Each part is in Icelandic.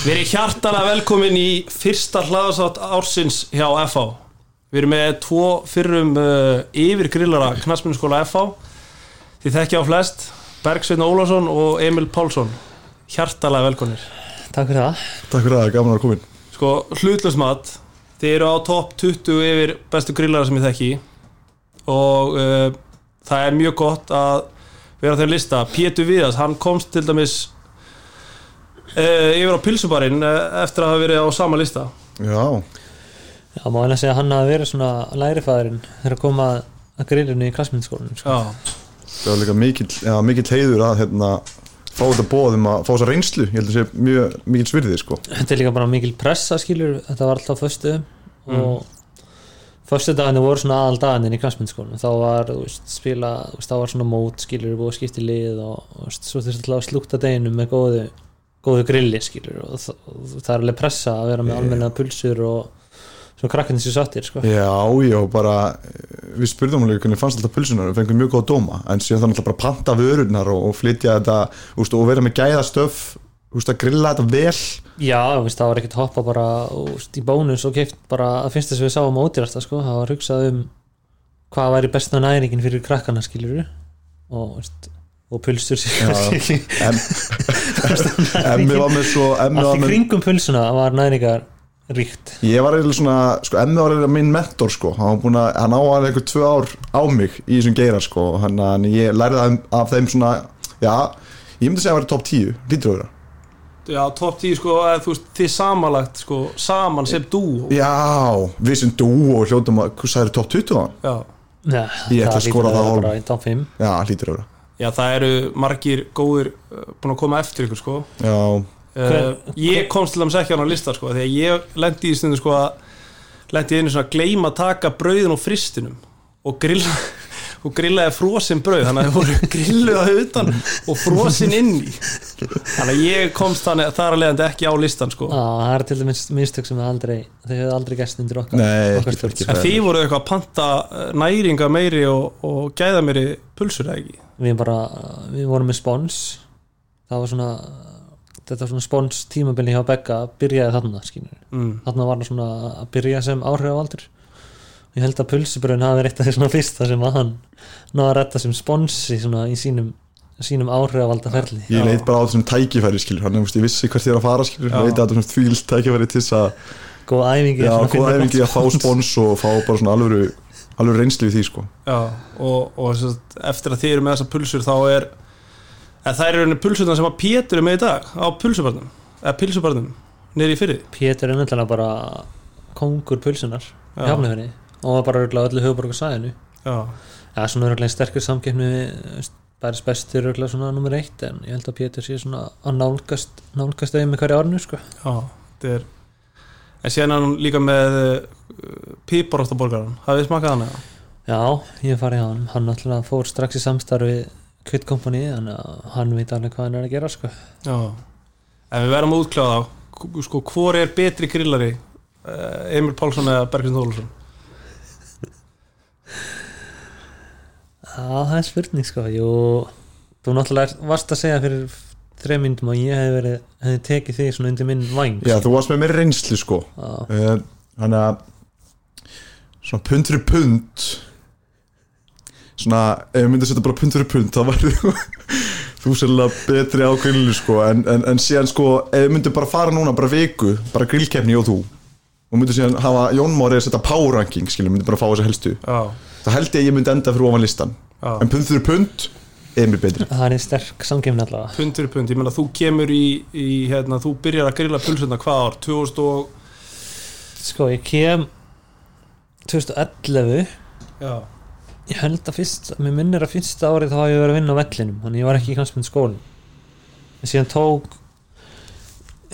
Við erum hjartalega velkomin í fyrsta hlaðasátt ársins hjá FH Við erum með tvo fyrrum uh, yfirgrillara knastmyndaskóla FH Þið þekkja á flest Bergsveinn Ólafsson og Emil Pálsson. Hjartalega velkominir Takk fyrir það. Takk fyrir það, gaman að koma inn Sko, hlutlusmat Þið eru á topp 20 yfir bestu grillara sem ég þekki. Og uh, það er mjög gott að vera á þeirra lista. Pétur Viðas, hann komst til dæmis yfir á pilsubarinn uh, eftir að hafa verið á sama lista. Já, Já, má einlega segja að hann hafi verið svona lærifæðurinn þegar að koma að grillinu í klassmyndaskólanum sko. Já, það var líka mikill, mikill heiður að hérna, fá þetta bóðum að fá þessa reynslu. Ég held að sé mjög mikill svirðið sko. Þetta er líka bara mikil pressa skilur. Þetta var alltaf föstu. Og föstu dagarnir voru svona aðal dagarnir í klassmyndaskólanum þá var, veist, spila veist, þá var svona mót skilur og skipti lið og veist, svo þurfti alltaf að slúkta deginum með góðu, góðu grilli skilur og það, er alveg pressa að vera með almenna pulsur og svona krakkarnir sér sattir sko. Já, já, bara Við spurðum líka hvernig fannst alltaf pulsunar og fengum mjög góða dóma en síðan þannig alltaf bara panta vörurnar og, og flytja þetta úst, og vera með gæðastöf úst, að grilla þetta vel. Já, veist, það var ekkert hoppa bara úst, í bónus og keift bara að finnst þess að við sáum ódýrasta sko, það var hugsað um hvað væri besta næringin fyrir krakkana skilur og, og pulsur Emmi var með svo allt var í með kringum pulsuna var næringar ríkt Ég var eiginlega svona, sko, Emmi var eiginlega minn mentor, sko, hann var búin að, hann á hann eitthvað tvö ár á mig í þessum geira, sko, hann að ég lærði af, þeim svona, já, ég myndi segja að vera top 10, lítur á þeirra. já topp 10 sko, eða, þú veist, þið samanlagt sko, saman sem dú Já, við sem dú og hljótum að, hvað sagði top 20 á hann? Já. Já, Ég ætla að skora það top 5 Já, á þeirra. Já, það eru margir góðir uh, búin að koma eftir ykkur sko. Já, Uh, ég komst til dæmis ekki á hann á lista sko, því að ég lendi í stundu sko að lendi í einu svona að gleyma að taka brauðin á fristinum og grilla og grillaði frosin brauð þannig að það voru grilluð að utan og frosin inn í. Þannig að ég komst þannig þar að leiðandi ekki á listan sko. Já, það er til dæmis mistök sem við aldrei þau hefur aldrei gæst undir okkar Nei, okkar ekki- stjórn, ekki. en þið voru eitthvað að panta uh, næringa meiri og, og gæða meiri pulsur eða ekki Við bara, við vorum með spons. Það var svona þetta var svona spons tímabili hjá Begga byrjaði þarna, skynur mm. þarna var hann svona að byrja sem áhrifavaldur. Ég held að pulsubröðin hafi eitt af því svona fyrsta sem að hann náða að retta sem sponsi svona í sínum sínum áhrifavalda ferli ég leit bara á þessum tækifæri, skilur, hann, ég vissi hvert ég er að fara, skilur, ég veit að þetta er svona þvíld tækifæri til þess að, góð æfingi já, svona að góð finna æfingi að fá spons og fá bara svona alvöru, alvöru reynslu í því, sko. Já, og, og sagt, eftir að þið eru með þessar pulsur þá er það eru pulsurna sem að Pétur er með í dag á pulsubarnum eða pilsubarnum nýri í fyrri Pétur er náttúrulega bara kongur pulsunar Já. hjálmefni og var bara öllu höfuborgarsæðinu Já, Já, svona örgulega sterkur samkeppni við bæris bestur örgulega svona nummer eitt en ég held að Pétur sé svona að nálgast nálgast auðvitað með hverja árnu sko já, þetta er en síðan er hann líka með piparóttaborgaran, hafið þið smakað hann eða? Já, ég hef farið á hann hann náttúrulega fór strax í samstarfi Kvitt Company, þannig að hann veit alveg hvað hann er að gera sko. Já, en við verðum að útkláða sko, hvor er betri grillari? Uh, Emil Pálsson eða Bergsson Þólusson Já, það er spurning sko. Jú, þú náttúrulega varst að segja fyrir þreim myndum að ég hef verið hefði tekið þig svona undir minn væng Já, þú varst með mér reynslu, sko. Já, Eh, Þannig að svona pund fyrir pund svona, ef ég myndi að setja bara pund fyrir pund þá var þú sérlega betri á grillinu sko. En, en, en síðan sko, ef ég myndi bara fara núna bara viku, bara grillkeppni og þú og myndi síðan hafa Jón Mári að setja power ranking, skilur, myndi bara fá þessa helstu Já, þá held ég að ég myndi enda fyrir ofan listan já. En pund fyrir pund, Emil betri. Það er sterk samkefni allavega. Pund fyrir pund, ég meina þú kemur í, í hérna, þú byrjar að grilla pulsuna hvað ár, 2000 og Sko, ég kem 2011 já, Ég held að fyrst, mér minnir að fyrsta árið þá hafi ég verið að vinna á vellinum þannig ég var ekki í knastmynd skólinn en síðan tók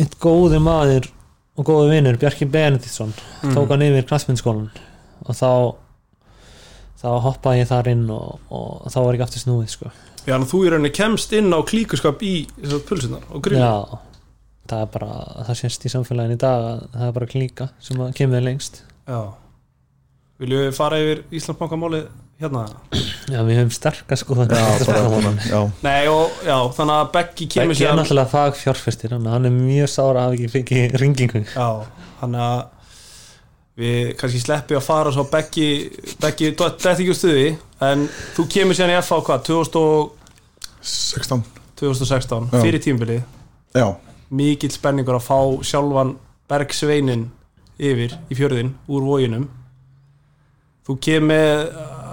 einn góður maður og góður vinur, Bjarki Benediktsson Mhm. tók hann yfir knastmynd skólinn og þá þá hoppaði ég þar inn og, og þá var ég aftur snúið sko. já, en þú í rauninni kemst inn á klíkuskap í pulsunar og grilla Já, það er bara það sést í samfélaginu í dag að það er bara klíka sem kemur lengst. Já Viljum við fara yfir Íslandsbankamálið hérna? Já, við höfum sterkast sko og já, þannig að Beggi kemur Beggi er náttúrulega fag fjárfestir hann er mjög sára að hafa ekki fengið ringingu Já, þannig að við kannski sleppi að fara svo Beggi, Beggi, þetta er ekki úr stuði en þú kemur síðan í FH hvað, 2000 og 16 2016 Já. fyrir tímbili já, mikill spenningur að fá sjálfan Bergsveinin yfir í fjörðin úr vóginum þú kemur með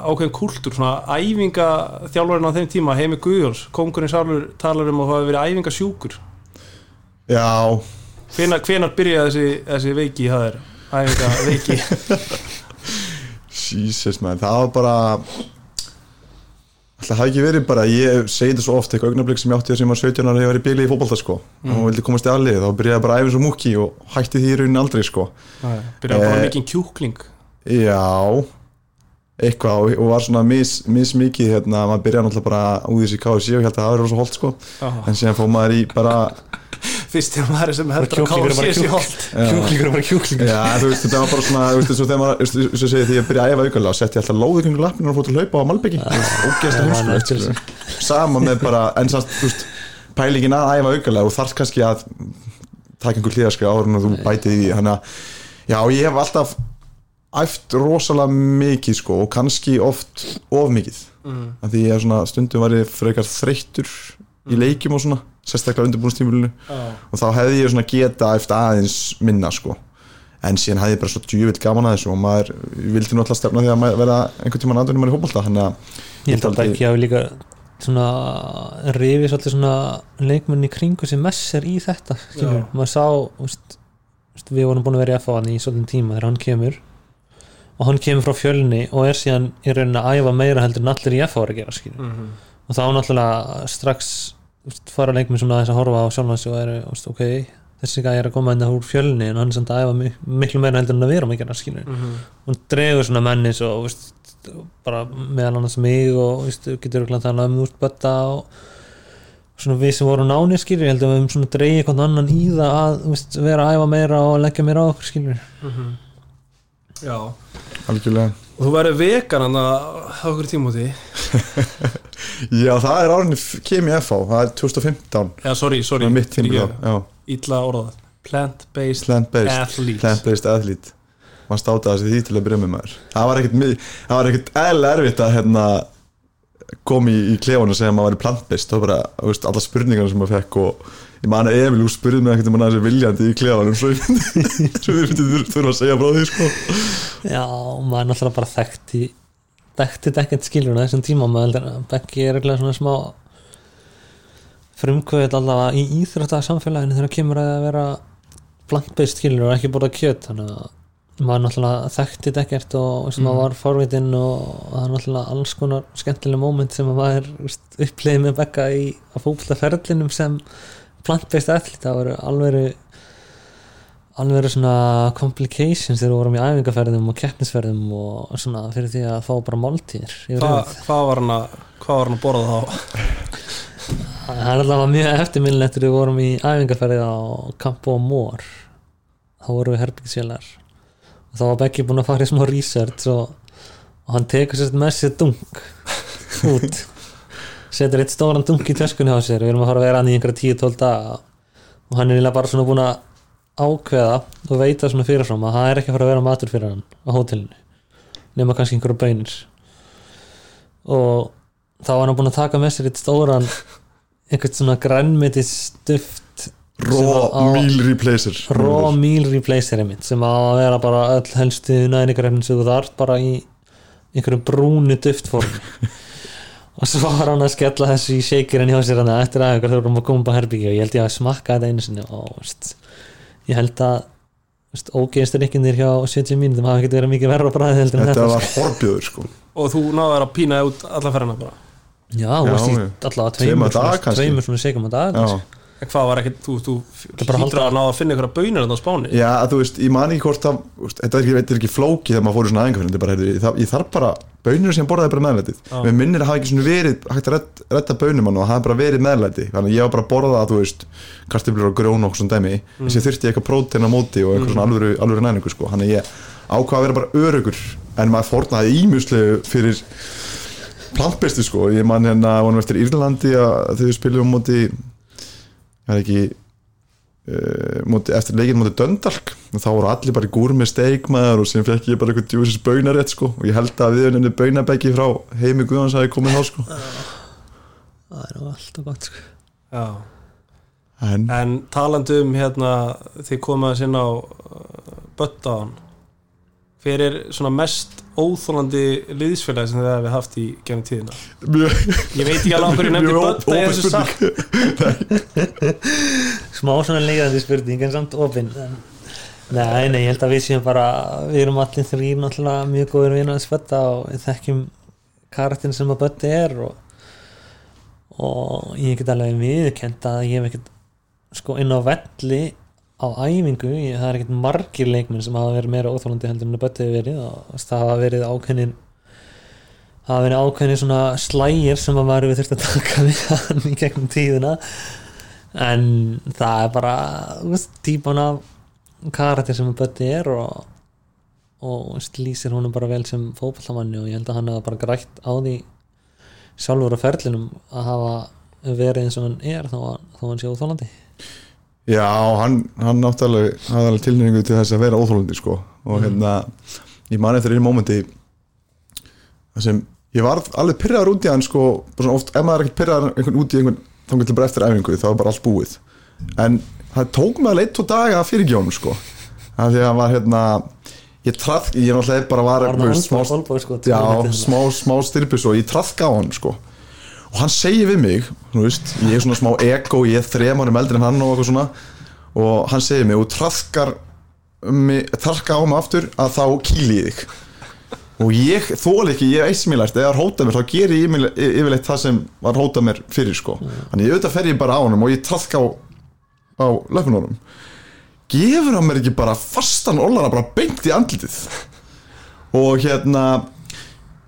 ákveðin kúltúr svona æfinga þjálfarinn á þeim tíma Heimi Guðjóls, kongurinn sálur talar um að það hafi verið æfinga sjúkur já. Hvenar, hvenar byrjaði þessi, þessi veiki það er æfinga veiki Jesus man, það var bara Það hafi ekki verið bara, ég segi þetta svo oft eitthvað augnablik sem ég átti þessum að 17 ára ég var í bíli í fótbolta sko. Og vildi komast í aðlið, þá byrjaði bara æfa svo múki og hætti því í rauninni aldrei sko. Byrjaði bara Eh, mikið kjúkling. Já eitthvað og, og var svona mis, mis mikið hérna, maður byrjaði náttúrulega bara úr þessi KFC og held að það var rosa holt sko Aha. en síðan fór maður í bara fyrst er maður sem heldur að kjúklingur er bara kási sé kjúkling. holt Kjúklingur er bara kjúklingur Já, þú veist, þetta var bara svona, þú veist, eins og þegar maður, þú veist, eins og því ég byrjaði að æfa aukalega og setti ég alltaf lóðu kringu lappinu og fór til að hlaupa á Malbyggi, hundskulegt, næstur. skilur. Sama með bara, en samt, þú veist, pælingin að æfa aukalega og þarf kannski að taka einhver hlýðaskri áður en þú bætið í því, þannig að, já, ég hef alltaf æft rosalega mikið, sko, og kannski oft of mikið, mm. af því ég svona stundum var ég frekar þreyttur í leikjum og svona, sérstaklega undirbúinnstímulinu og þá hefði ég svona geta eftir aðeins minna sko. En síðan hefði ég bara svo djúvill gaman að þessu og maður vildi náttúrulega stefna því að maður verða einhvern tímann aðdunum maður í hópolta þannig að Ég held að aldrei- Beggi hafi líka svona rifið svolítið svona leikmenn í kringu sem messir í þetta maður sá úst, úst, við vorum búin að vera í FA í svolítið tíma þegar hann kemur og hann kemur frá fjölni og er síðan í rauninni að æfa meira heldur en allir í FA er að gera. Mm og þá náttúrulega strax fara leikmenn svona aðeins að horfa á sjálfans og eru, ok, þessi gæði er að koma enda úr fjölni en hann er samt að æfa mi- miklu meira heldur en að vera mikið skilur -hmm. hún dregur svona menni svo veist, bara meðal annars mig og veist, getur örugglega talað um úst bötta og svona við sem vorum nánir skilur, ég held að við höfum svona dreigið hvern annan í það að veist, vera að æfa meira og leggja meira á okkur skilur Já, algjörlega. Og þú verður vegan hann að okkur tímúti Já það er árinni kem í FH, það er 2015 Já, sorry, sorry, það er mitt Fyrirgefðu. þá, já, illa orðað. Plant-based plant-based. athlete. Plant-based athlete. Maður státaði sig því til að byrja með maður. Það var ekkert, mi- það var ekkert eðla erfitt að hérna kom í, í klefunum og segja að maður væri plant-based. Það var bara, þú veist, alla spurningarna sem maður fekk og ég man að Emil, þú spurði mig ekkert um hann aðeins viljandi í klefunum svo ég myndi myndi þurfa að segja frá því sko já, maður er náttúrulega bara þekkti þekkti þetta ekkert skilur þessum tíma maður heldur að Beggi er eitthvað svona smá frumkvöð allavega í íþrótta samfélaginu þegar kemur að vera plant-based skilur og ekki borða kjöt þannig að maður náttúrulega þekkti þetta ekkert og veist, Mhm. maður var forvitinn og það er náttúrulega alls konar skemmtileg moment sem að maður upplýði með Begga í að fókla ferlinum sem plant-based athlete það voru alveg alveg svona complications þegar við vorum í æfingarferðum og keppnisferðum og svona fyrir því að fá bara yfir Hva. Hvað var hann að hvað var hann að borða þá? það er alltaf mjög eftirminnilegt þegar við vorum í æfingarferði á Campo Mór þá vorum við herbyggisvélar og þá var Beggi búinn að fara í smá research og, og hann tekur sérst með sér dunk út setur eitt stóran dunk í töskunni á sér. Við erum að fara að vera hann í einhverja 10-12 daga. Og hann er eiginlega bara svona búinn að ákveða og veita svona fyrirfram að það er ekki að fara að vera matur fyrir hann á hótelinu nema kannski einhverju bönir og þá var hann búinn að taka með sér eitt stóran einhvern svona grænmeti stuft raw meal replacer. Raw meal replacer einmitt sem á að vera bara öll helstu næringarefnin sem þú þarf bara í einhverju brúnu duftformi og svo var hann að skella þessu í shakerinn hjá sér hann eftir aðeins þegar við vorum að koma upp á herbyggja og ég held ég að smakka þetta einu sinni. Og veist, ég held að ógeðsturikkinir hjá 70 mínútum hafa ekkert verið mikið verra á bræði heldur en þetta þetta var horbjöður sko. Og þú náður að pína út alla ferðina bara? Já, þú Já, veist já. allavega Tveimur tveimur, svona- sekum á dag Hvað var ekkert, þú, þú að hlýtur halda- að náða að finna einhverja bönir þarna á Spáni? Já, að þú veist, ég man ekki hvort það þetta er ekki, þetta er ekki flóki þegar maður fór í svona þetta heyrðu, ég, þarf- ég þarf bara bönir sem borðaði bara meðlætið. Já. Mér minnir að hafa ekki svona verið hægt að redd, redda bönum hann og hafa bara verið meðlæti. Þannig að ég var bara að borða það, þú veist kartiflur og grjón og svona dæmi þess að ég þurfti ég eitthvað prótein á móti og eitthvað svona alvöru, alvöru næningu sko. Það er ekki uh, móti, eftir leikinn móti Döndalk og þá voru allir bara í gúr með steikmaður og sem fekk ég bara eitthvað djúsis baunarétt sko. Og ég held að við henni baunabæki frá heimi Guðans að ég komið þá sko. Það er alltaf gott sko. Já. en? En talandi um hérna þið komaðis inn á uh, Böttaðan hver er svona mest óþólandi liðsfélagi sem þið hefði haft í gennum tíðina? Ég veit ekki alveg á hverju nefndi Bötta opin þessu sagt smá svona leiðandi spurning en samt opinn en, nei, nei, ég held að við séum bara við erum allir þrýr náttúrulega mjög góður vinnar að spötta og við þekkjum karakterin sem að Bötti er og, og ég get alveg viðkend að ég hef ekkert sko inn á velli á æfingu, það er ekkert margir leikmenn sem hafa verið meira óþólandi heldur en að Bötti hefur verið og það hafa verið ákveðnin það hafa verið ákveðnin svona slægir sem að maður við þurft að taka við hann í gegnum tíðina. En það er bara típan af karakter sem Bötti er og, og lýsir honum bara vel sem fótballamanni og ég held að hann hafa bara grætt á því sjálfur á ferlinum að hafa verið eins og hann er að- þó hann sé óþólandi Já, hann, hann náttúrulega hafði alveg tilnefningu til þess að vera óþólandi sko. Og hérna, ég man eftir einu mómenti þar sem ég var alveg pyrraður út í hann sko bara svona oft, ef maður er ekkert pyrraður einhvern út í einhvern þá getur bara eftir æfingu, þá er bara allt búið. En það tók mig alveg eitt og daga að fyrirgjónum sko. Af því að hann var hérna ég trað, ég náttúrulega bara var, Var veist, smá, sko, já, smá, smá styrpis og ég trafka á hann sko og hann segir við mig þú veist, ég er svona smá ego ég er þrem árum eldri en hann og eitthvað svona. Og hann segir mig og trafkar trafka á mig aftur að þá kýli ég þig. Og ég þól ekki, ég veist mér lært eða er hótað mér, þá ger ég yfirleitt- það sem var hótað mér fyrir sko. Þannig ég auðvitað fer ég bara á honum og ég trafka á, á löpunum gefur hann mér ekki bara fastan ollara bara beint í andlitið? Og hérna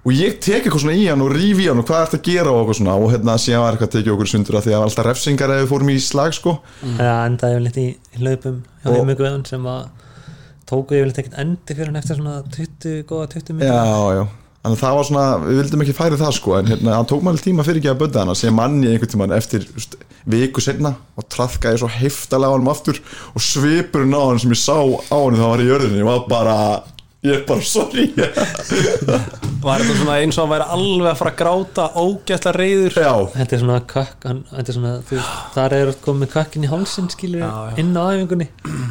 og ég tek eitthvað svona í hann og ríf í hann og hvað ert að gera og eitthvað svona. Og hérna síðan var eitthvað að tekið okkur sundur að því að alltaf refsingar ef við fórum í slag sko. Það endaði yfirleitt í, í hlaupum hjá Og- heimíku sem að tóku yfirleitt ekkert endi fyrir hann eftir svona 20, góða 20 minnum já, já. Að það var svona, við vildum ekki færi það sko. En hérna, hann tók maður tíma fyrir ekki að bönda hana. Sem manni einhvern tímann eftir just, viku senna og trafkaði svo heftalega á hann aftur og svipurinn á hann sem ég sá á hann þá var í jörðinni, var bara ég er bara sorry. Var þetta svona eins og hann væri alveg að fara að gráta ógætla reyður Já, Þetta er svona kökk hann, þetta er svona, þú þar er komið kökkin í hálsinn skilur Já, já. inn á æfingunni.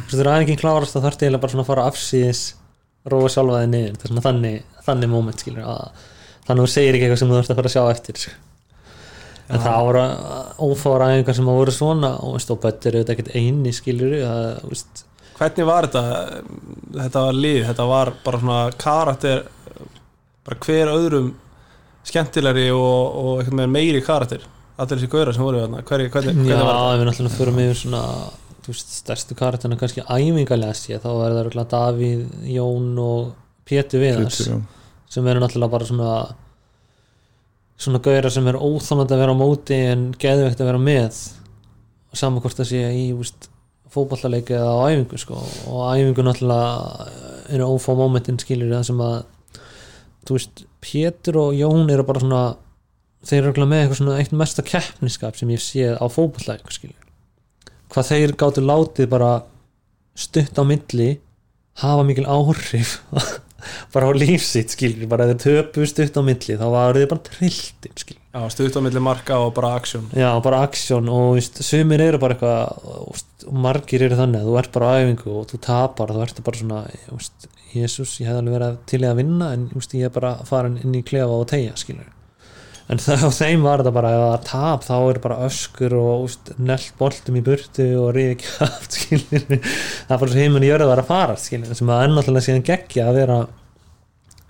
Svo þegar æfingin klárast þá þarfti eiginlega bara svona að fara afsíðis róa sjálfa þig niður. Þetta er svona þannig, þannig moment skilur að þannig að þú segir ekki eitthvað sem þú þarfst að fara að sjá eftir sko. en það voru ófára æfingar sem að voru svona og veist, og eru þetta ekkert eini skilur að, þú veist, hvernig var þetta? Þetta var lið, þetta var bara svona karakter bara hver öðrum skemmtilegri og, og einhvern veginn meiri karakter. Allir þessi gauðra sem voru þarna hvernig, hvernig, Já, hvernig var þetta? ef við náttúrulega förum yfir svona þú veist, stærstu karakterna kannski æfingalega sé, þá er það örugglega Davíð, Jón og Pétur Viðars já. sem eru náttúrulega bara svona svona gauðra sem er óþálandi að vera á móti en geðveikt að vera með. Saman hvort það sé í úst, fótballaleiki eða á æfingu sko. og æfingu náttúrulega eru ófá momentin skilur það sem að þú veist, Pétur og Jón eru bara svona þeir eru örugglega með eitthvað svona eitt mesta keppniskap sem ég séð á fótballaleik skilur hvað þeir gáttu látið bara stutt á milli hafa mikil áhrif bara á lífsitt skilur bara þeir töpu stutt á milli þá var þeir bara trilltir skilur Milli marka og bara aksjón já bara aksjón og sumir eru bara eitthvað margir eru þannig að þú ert bara á æfingu og þú tapar þú ert bara svona víst, Jésús ég hef alveg verið til í að vinna en víst, ég er bara farin inn í klefa og tegja skilur en það á þeim var þetta bara ef það tap þá er bara öskur og nelt boltum í burtu og ríði kjátt það svo heiminn í jörðu að fara skilur sem að ennáttúrulega síðan geggja að vera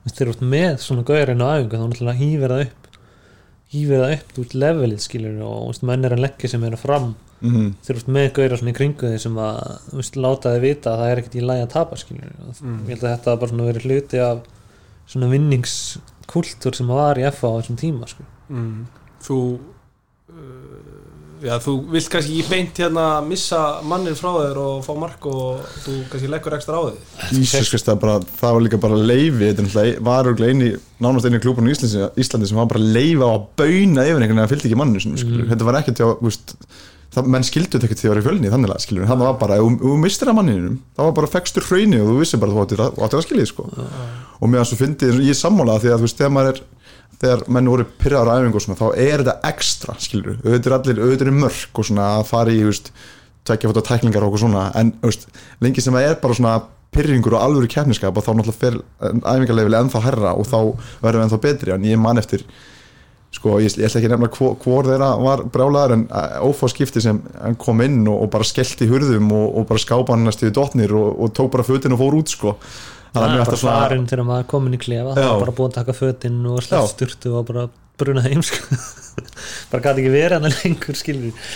þeir eru út með svona gaurinn á æfingu þá náttúrulega hýfir það upp hýfir það upp út levelið skilur og veist, menn er að leggja sem eru fram Mhm. þeir eru út með gaurar svona í kringu því sem að veist, láta þið vita að það er ekkert í lægi að tapa skilur Mm. ég held að þetta bara svona verið hluti af svona vinningskultúr sem var í FA á þessum tíma sko. mm. þú uh, já, þú vilt kannski ekki beint hérna missa mannir frá þér og fá mark og þú kannski leggur ekstra á þig? Íslands, veist, það, bara, það var líka bara leifi þetta var örugglega eini, nánast einu klúbun í Íslandi, Íslandi sem var bara leifi á að bauna yfir einhvern veginn að fylgdi ekki manninu mm. þetta var ekkert já, veist, það, menn skildu þetta ekkert því að vera í fjölni þannig að skilur, það var bara, ef þú- mistir að manninum það var bara fekstur hrauni og þú vissi bara að þú áttir að, að skiljið sko. og mér að svo fyndi, ég sammála því að þú veist, þegar maður er þegar menn voru pyrraður á æfingu og svona, þá er þetta ekstra skilur, auðvitað er allir, auðvitað er mörk og svona að fara í, þú veist, tvekja fóta tæklingar og okkur svona, en þú veist, lengi sem það er bara svona pyrringur og alvöru keppniskap og þá náttúrulega fer æfingarleifili ennþá herra og þá verðum við ennþá betri en ég man eftir sko, ég, ég ætla ekki að nefna hvor, hvor þeirra var brjálaður en ófá skipti sem hann kom inn og, og bara skellti hurðum og, og bara skápa hann næstu í dotnir og, og tók bara fötin og fór út sko það er að bara farin þegar maður er komin í klefa það Já. var bara búin að taka fötin og slætt styrtu og bara bruna heim sko. bara gæti ekki verið hann lengur skilur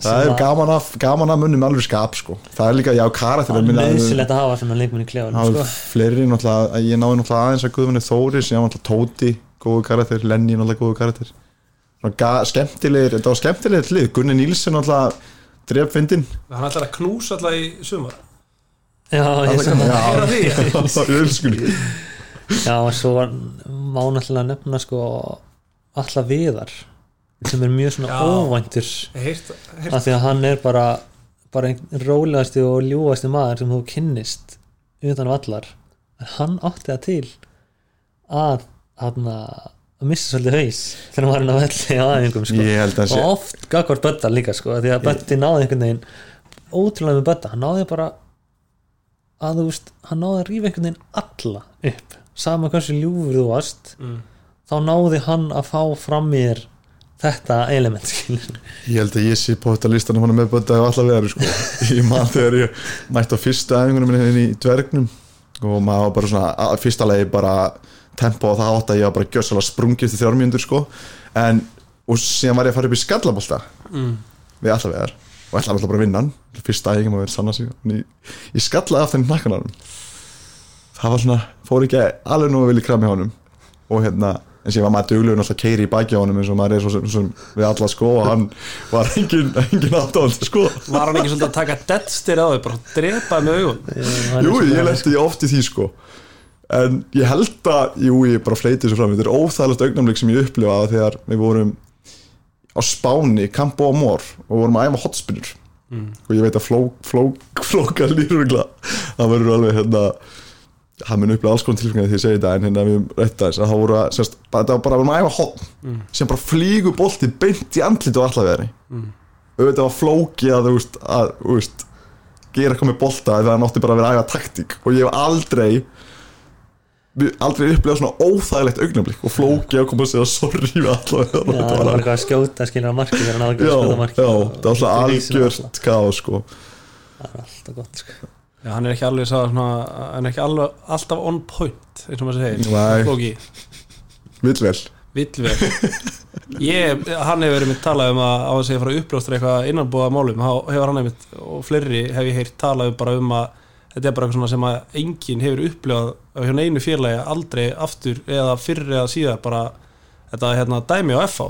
það er gaman að, gaman að munum alveg skap sko. það er líka, já, karakter það er nöðsilegt að hafa svona leikmenn í klefa það sko. er fleiri náttúrulega, ég náði náttúrulega aðeins að Guðmunni Þóris, ég náði náttúrulega Tóti góðu karakter, Lenny náttúrulega góðu karakter skemmtilegir, þetta var skemmtilegir hlið, Gunni Nílsson náttúrulega dreffindin hann ætlar að knúsa alltaf í sumar já, ég sem að Heyra því? ég elsku já, og svo var, má náttúrulega nefna sko alla viðar sem er mjög svona Já. óvæntur af því að hann er bara bara einn rólegasti og ljúasti maður sem þú kynnist utan af allar en hann átti það til að hann að missa svolítið haus þegar hann var hann að velli á aðeingum sko. ég held að og sé oft gagvar Bötta líka sko, því að Bötti náði einhvern veginn ótrúlega með Bötta, hann náði bara að þú veist, hann náði að rífa einhvern veginn alla upp sama hversu ljúfur þú varst Mm. þá náði hann að fá fram mér þetta element skilur ég held að ég sé på þetta listanum hann er með bönda og allar veður sko. ég man þegar ég mætti á fyrsta æfingunum minni inn í dvergnum og maður var bara svona, fyrsta lagi bara tempo og það átt að ég var bara gjössalega sprungið eftir þrjármjöndur sko en, og síðan var ég að fara upp í skallabólta Mm. við allar veðar og ætlaði alltaf bara að vinna hann. Fyrsta æfingum að vera sanna sig. En ég, ég skallaði aftan í nakkananum það var svona, fór ekki alveg nú að vilja kramja honum. Og hérna, en sér var maður duglegur náttúrulega keiri í baki á honum eins og maður er svo, svo, svo við alla sko og hann var engin, engin hann sko. Var hann ekki svolítið að taka deadstyr á þau bara drepaði með augun Jú, ég lendi oft í því sko. En ég held að, jú, ég bara fleiti þessu fram, þetta er óþægilegt augnamlik sem ég upplifaði þegar við vorum á Spáni, Campo Amor og vorum að æfa hotspinnur og ég veit að fló, fló, flóka lýrugla það verður alveg hérna það mun upplega alls konar tilfengi því ég segi þetta en hérna við rætta þess að það voru að semst, bara, það var bara að vorum að æfa hotn sem bara flýgu bolti beint í andlit og allar veðri mm. auðvitað var flóki að þú veist, að, þú veist gera með bolta eða það nátti bara að vera að æfa taktík. Og ég hef aldrei aldrei upplegað svona óþægilegt augnablik og flóki að koma að segja sorry við allar Já, það var eitthvað að skjóta skilja marki þegar hann já, að skjóta marki já, það var svona algjört káð sko. Það er alltaf gott sko. Já, hann er ekki alveg sá, svona, hann er ekki alveg, alltaf on point eins og maður segir. Flóki, vill vel. Vill vel. Ég, hann hefur verið mitt talað um að á að fara að uppljóstra eitthvað innanbúða málum hefur hann einmitt og fleiri hef ég heyrt talað um bara um að þetta er bara eitthvað svona sem að enginn hefur uppljóðað hjá neinu félagi aldrei aftur eða fyrr eða síðar bara þetta hérna dæmi á FH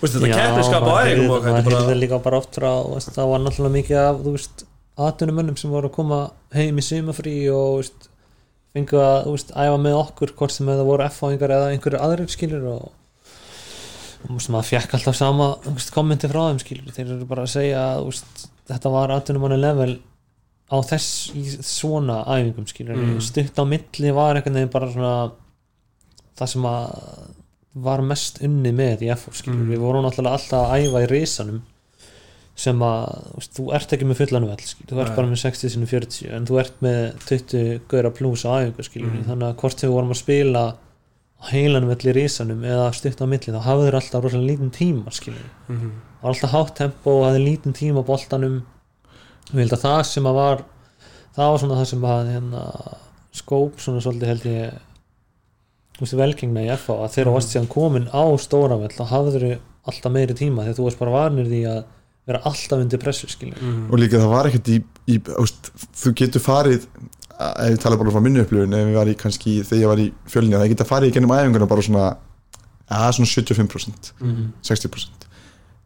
Vist, þetta keppniskap á æfingum og þetta er bara líka bara oft frá veist, það var náttúrulega mikið af þú veist, atvinnumönnum sem voru að koma heim í sumafrí og veist, fengu að veist, æfa með okkur hvort sem það voru F-fáingar eða einhverju aðrir skilur og, og veist, maður fjekk alltaf sama veist, kommenti frá þeim skilur. Þeir eru bara að segja að veist, þetta var atvinnumannu level á þess svona æfingum skilur Mm. stutt á milli var einhvern veginn bara svona það sem að var mest unni með í FO skilur, Mm. við vorum náttúrulega alltaf að æfa í risanum sem að þú, ert ekki með fullan vell skilur, þú ert Nei. bara með 60 sinni 40 en þú ert með 20 gauðra pluss á æfingu skilur, Mm. þannig að hvort við vorum að spila vell í risanum eða stutt á milli, þá hafður alltaf rosalega lítinn tíma skilur, var alltaf hátt tempo og hafði lítinn tíma á boltanum og ég held að það sem að var það var svona það sem að hérna, skóp svona svolítið held ég velgengna í FA að þegar þú varst síðan komin á stóravell þá hafður þau alltaf meiri tíma þegar þú varst bara varnir því að vera alltaf undir pressu Mhm. og líka það var ekkert í, í úst, þú getur farið ef ég tala bara frá minni upplifun ef ég var í kannski þegar ég var í fjölni það geta farið í gennum æfinguna bara svona að svona 75% Mhm. 60%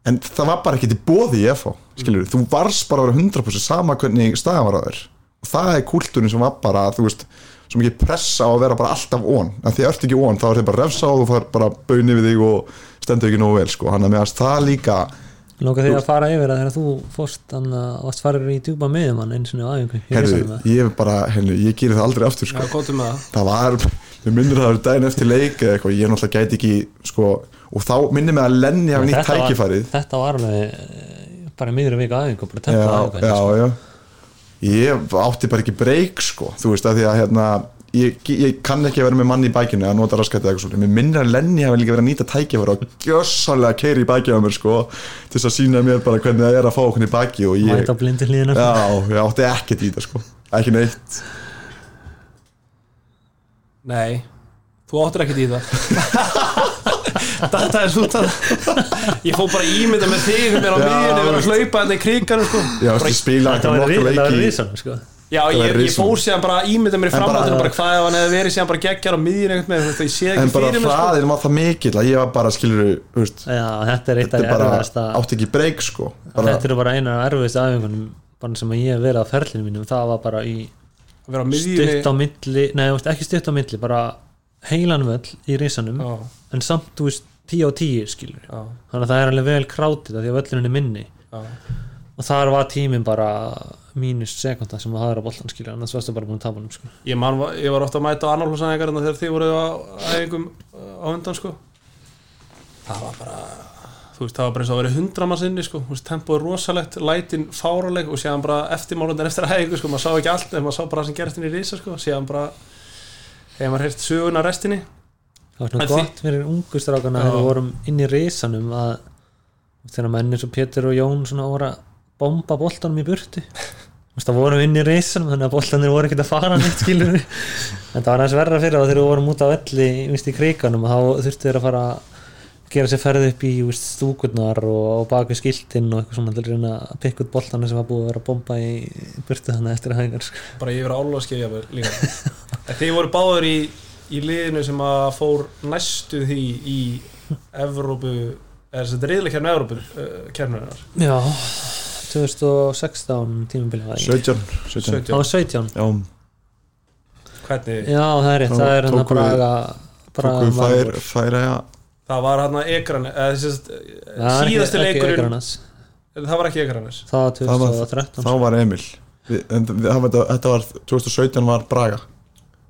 en það var bara ekki til bóði í FH skilur, þú varst bara að vera 100% sama hvernig staðan var á þér. Og það er kultúrin sem var bara, þú veist sem ekki pressa á að vera bara alltaf on. En því ert ekki on, þá er þið bara refsa og þú far bara baunni við þig og stendur ekki nógu vel sko, hann að meðast það líka Lóka því að fara yfir að þegar þú fórst þannig að varst farir í djúpa miðum hann eins og á æfingu? Ég hef bara, henni, ég gerir það aldrei aftur sko. Já, það. Það var, minnir það að vera daginn eftir leik eða eitthvað, ég náttúrulega gæti ekki sko, og þá minnir mig að Lenny hafi nýtt tækifærið. Þetta var alveg eh, bara miður vika æfingu bara tempa já, æfingu já, já. Ég átti bara ekki breyk sko, þú veist að því að hérna ég, ég kann ekki að vera með manni í bækinu að nota raskætti eða eitthvað svona, mér minnir að Lenny hafi líka verið að nýta tækifæri og gjössalega keiri í bækið á mér sko, til þess að sína mér bara hvernig það er að fá okkur í bæki og ég, já, ég átti ekkert í þetta sko. Ekki neitt. Nei, þú áttir ekkert í það. Þetta er svo það Ég fór bara ímynda með þig mér á Já. miðjunni vera að hlaupa þetta í kriganum sko. ég átti að spila Þetta var risanum sko Já, ég, ég fór síðan bara ímynda mér í En bara- framhaldinu bara hvað ef hann hefði verið síðan bara geggjar á einhvern veginn, þú veist, ég sé en ekki bara fyrir mér sko. hraðin var það mikill að ég var bara skilur veist, Já, þetta er eitt þetta af er bara, erfiðasta. átti ekki breyk sko bara, Þetta eru bara einar af erfiðast æfingunum bara sem að ég hef verið á ferlinu mínum það var bara í Að á stutt á milli nei, þú veist, ekki stutt á milli, bara heilan völl í risanum, Já, en samt þú veist 10 á 10 skilur já, þannig að það er alveg vel krátið af því að völlurinn er mínus sekunda sem að hafa á boltan skilur annars varstu bara búin að tapa hann sko. Ég, ég var ofta að mæta á annarflóðsæðingarna þegar þið voru á uh, á undan sko. Það var bara þú veist, það var bara eins og að vera hundra manns inni sko, er rosalegt, lætin fáraleg og séðan bara eftirmálundar eftir æfingu sko, maður sá ekki allt, en maður sá bara það sem gerist inn í sko, séðan bara hefur maður heyrt söguna restinni. Það var svona En gott fyrir ungustrákana Já. þegar við vorum inn í risanum að þegar menn eins og Pétur og Jón svona voru að bomba boltanum í veist, það vorum inn í risanum þannig að boltanir voru ekkert að fara neitt skilur en það var næst verra fyrir það þegar við vorum út á velli víst, í kriganum þá þurftu þeir að fara að gera sér ferð upp í víst, stúkurnar og, og baka skiltinn og eitthvað svona til að reyna að pikka út boltanir sem var búið að vera bomba í burtu þannig eftir að hægar sko. bara yfir álvaskeiði líka. Þið voru báður í, í liðinu sem að fór næstu því í Evrópu þetta er reyðlega kærnu Evrópu uh, kærnunar Já 2016 tímabilið var ég 17, 17. 17, Það var 17 Já, hvernig Já, það er rétt, það er hann að tókum við- braga braga fær, færa ja, það var hann að ekran þess að Það er síðasti ekki leikurinn það var ekki ekranis Það var Það var- 2013 þá var Emil. Við, en, við, það var, þetta var 2017 var Braga.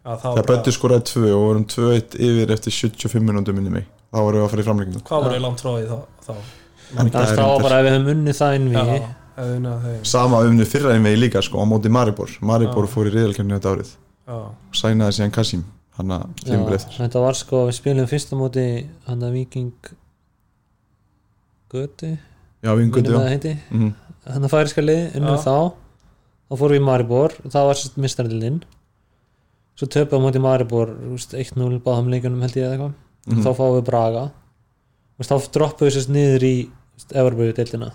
Þegar Bötti skoraði 2 og vorum 2-1 yfir eftir 75 minútum minni mig. Þá vorum við að fara í framlegginu hvað voru í langt frá því þá, þá? En Það er reyndar- bara ef við hefum unnið það inn Já, við sama umni fyrra en við líka sko á móti Maribor. Maribor fór í reyðalkjörnu þetta árið. Já, sænaði síðan Kassim hann að tímur eftir. Þetta var sko, við spilum fyrsta móti hann að Viking Götu. Já, já. Það heiti. Mhm. hann að færiska lið, unnum þá. Þá fórum við í Maribor, það var sérst mistardildin svo töpum á móti Maribor þú veist, 1-0 báðum leikunum held ég eða eitthvað. Mhm. þá fáum við Braga. Þá droppum við sérst niður í Everböðu deildina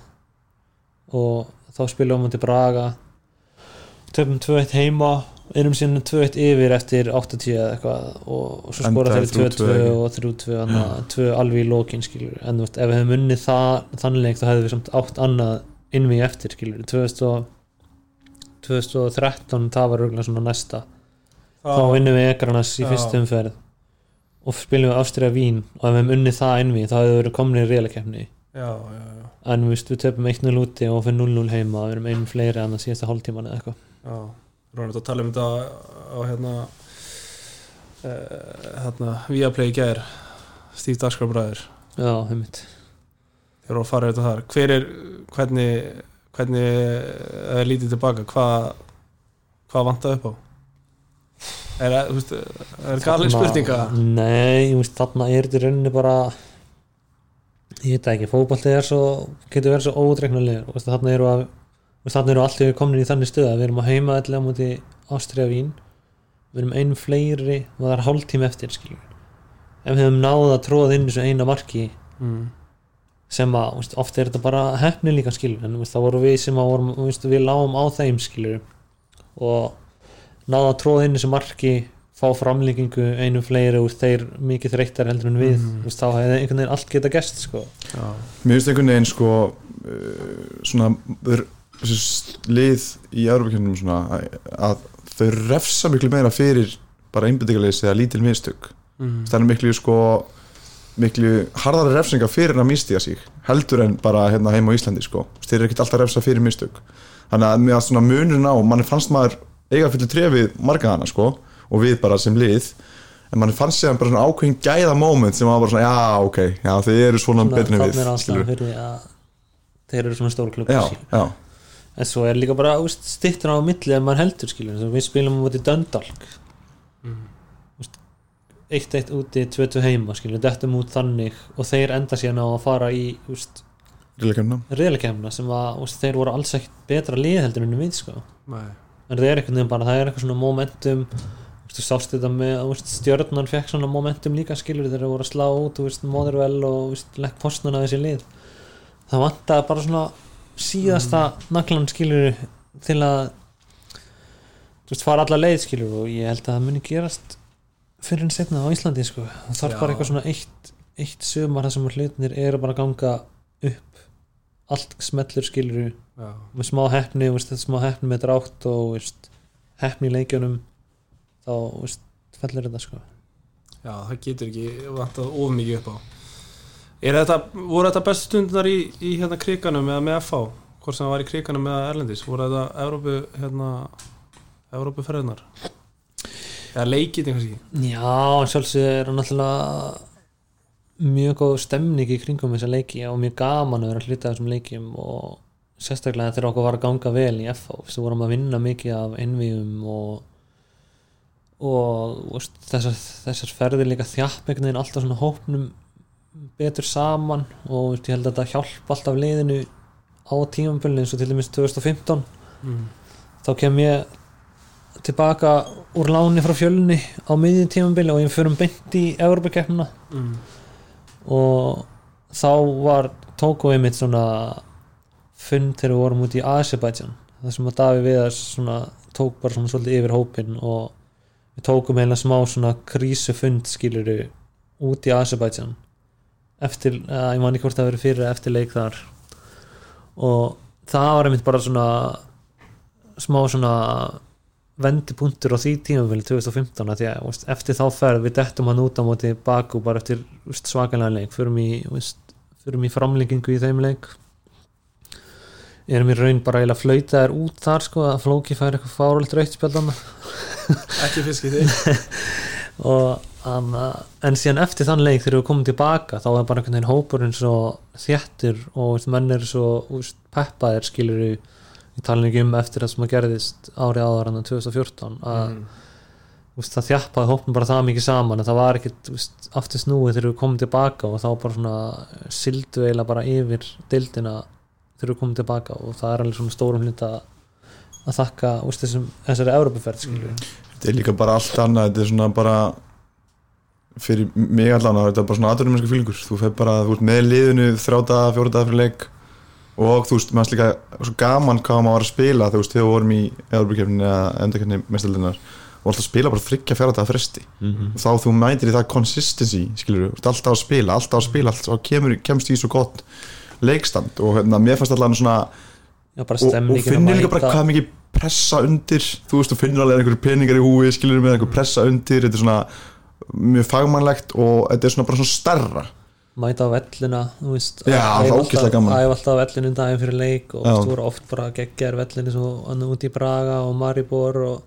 og þá spilum við móti Braga. Töpum 2-1 heima erum síðan 2-1 yfir eftir 80 eða eitthvað og, og svo skora þeir 3-2 2-2 og 3-2 þannig að 2 alveg í lókin skilur en ef við hefum unnið það þannig leik þá hefðum við samt átt annað innví eftir skilur 2000 og 2013 það var röglega svona næsta. Þá vinnum við Ekranas í Já. fyrstu umferð. Og spilum við Ástriða Vín og ef við hefum unnið það innví þá við verið komin í reyðleikefni já, já, já, en við, veist, við töpum 1-0 úti og fyrir 0-0 heima við erum einn fleiri en það síðasta hálftíman eða eitthvað. Já. Rónið að tala um þetta á hérna uh, hérna Viaplay gær. Steve Daskar bræður já, heimitt þeir eru að fara auðvitað þar. Hver er, hvernig hvernig er lítið tilbaka? Hvað hvað vantaði upp á? Er það, er galin spurninga nei, veist, þarna er þetta rauninni bara ég veit ekki, fótballtið er svo getur verið svo ódreiknulegur þarna eru eru allir komin í þannig stöð að við erum að heima allir á móti Ástriða Vín. Við erum einn fleiri og það er hálftími eftir skilur ef við hefum náð að tróða inn þessu eina marki mm. sem að veist, oft er þetta bara hefni líka skilur en það voru við sem að vorum, við lágum á þeim skilur og náða að tróða inn þessu marki fá framlíkingu einu fleiri úr þeir mikið þreyttar heldur en við mm. þá hefði einhvern veginn allt geta gest sko. Mér finnst einhvern veginn sko uh, svona lið í Európa-kjöndum svona að- þau refsa miklu meira fyrir bara einbyttingarleysi eða lítil mistök mm. það er miklu sko miklu harðari refsinga fyrir að mistiga sig heldur en bara hérna heima á Íslandi sko þeir eru ekkert alltaf að refsa fyrir mistök þannig að með að svona munurinn á mann fannst maður eiga fyrir trefið marga hana sko og við bara sem lið en mann fannst séðan bara svona ákveðin gæða moment sem var bara svona já ok, já þeir eru svona, svona betri en við þeir eru svona stóru klubbi en svo er líka bara stittur á milli ef maður heldur skilur við spilum á móti Dundalk. Mm. Úst, 1-1 úti 2-2 heima skilur, dettum út þannig og þeir enda síðan á að fara í reyðleikemna sem að úst, þeir voru alls ekkert betra lið heldur en við sko. Nei. en það er eitthvað bara, það er eitthvað svona momentum þú sást þetta með úst, stjörnan fekk svona momentum líka skilur þegar þeir voru að slá út, úst, Motherwell og lekk postnuna þessi lið. Það vantaði bara svona síðasta naglan skilur til að þú veist, fara alla leið skilur og ég held að það muni gerast fyrir en setna á Íslandi sko. Það þarf bara eitthvað svona eitt, eitt sumar þar sem hlutinir eru bara að ganga upp. Allt smellur skilur Já. með smá hefni, veist, smá hefni með drátt og veist, hefni í leikjunum þá veist, fellur þetta sko Já, það getur ekki vantað of mikið upp á Er þetta, voru þetta bestu stundunar í, í hérna kriganum eða með FH? Hvort sem það var í kriganum eða Erlendis? Voru þetta Evrópu, hérna Evrópu ferðunar? Eða leikið einhvers ekki? Já, sjálfsög er hann náttúrulega mjög góð stemning í kringum þessa leiki og mjög gaman að vera að hluta þessum leikjum og sérstaklega þegar okkur var að ganga vel í FH þú vorum að vinna mikið af innvíum og og veist, þessar, þessar ferðir líka veginn alltaf svona hópnum betur saman og veist, ég held að þetta hjálp alltaf liðinu á tímambölinu eins og til dæmis 2015 Mm. þá kem ég tilbaka úr láni frá fjölunni á miðjum tímambili og ég fyrir beint í Evropakeppnina Mm. og þá var tóku við mitt svona fund þegar við vorum út í Azerbaijan það sem að Davi Viðars tók bara svona svolítið yfir hópin og við tókum heila smá svona krísufund skiluru út í Azerbaijan eftir, að, ég man ekki hvort það verið fyrir eftir leik þar. Og það var einmitt bara svona smá svona vendipunktur á því tímafél 2015 að því að veist, eftir þá ferð við dettum hann út á móti Baku bara eftir svakalega leik. Förum í, í framlengingu í þeim leik erum í raun bara eiginlega flöytaðir út þar sko að Flóki fær eitthvað fáröld rauðspjaldana Ekki fiskið þig og um, en síðan eftir þann leik þegar við komum tilbaka þá er bara einhvern veginn hópurinn svo þjættur og veist, menn er svo veist, peppaðir skilur við ég tala ekki um eftir það sem að gerðist árið áður en 2014 að mm. veist, það þjappaði hópin bara það mikið saman að það var ekkit veist, aftur snúið þegar við komum tilbaka og þá bara svona sildu eiginlega bara yfir dildina þegar við komum tilbaka og það er alveg svona stórum hluta að þakka veist, þessum, þessari Európaferð við þetta er líka bara allt annað þetta er svona bara fyrir mig allan að þetta er bara svona aðdurumennska fylgur. Þú fer bara, þú ert með liðinu fjóra daga fyrir leik og þú veist, maður líka svo gaman hvað maður var að spila þú veist, þegar við vorum í Európa-kefni eða endurkefni mestaldinar og alltaf að spila bara þryggja fjara daga fresti. Mhm. þá þú mætir í það consistency skilur alltaf að spila, alltaf að spila alltaf og kemur, leikstand og hérna, mér fannst allan svona Já, bara og, og finnir líka bara hvað mikið pressa undir. Þú veist, þú finnir alveg einhverju peningar í húi skilur með einhverju pressa undir. Þetta er svona mjög fagmannlegt og þetta er svona bara svona stærra. Mæta á vellina þú veist, Já, það er ógeðslega alltaf- gaman. æfa alltaf vellinu daginn fyrir leik og þú voru oft bara geggjar vellinu út í Braga og Maribor og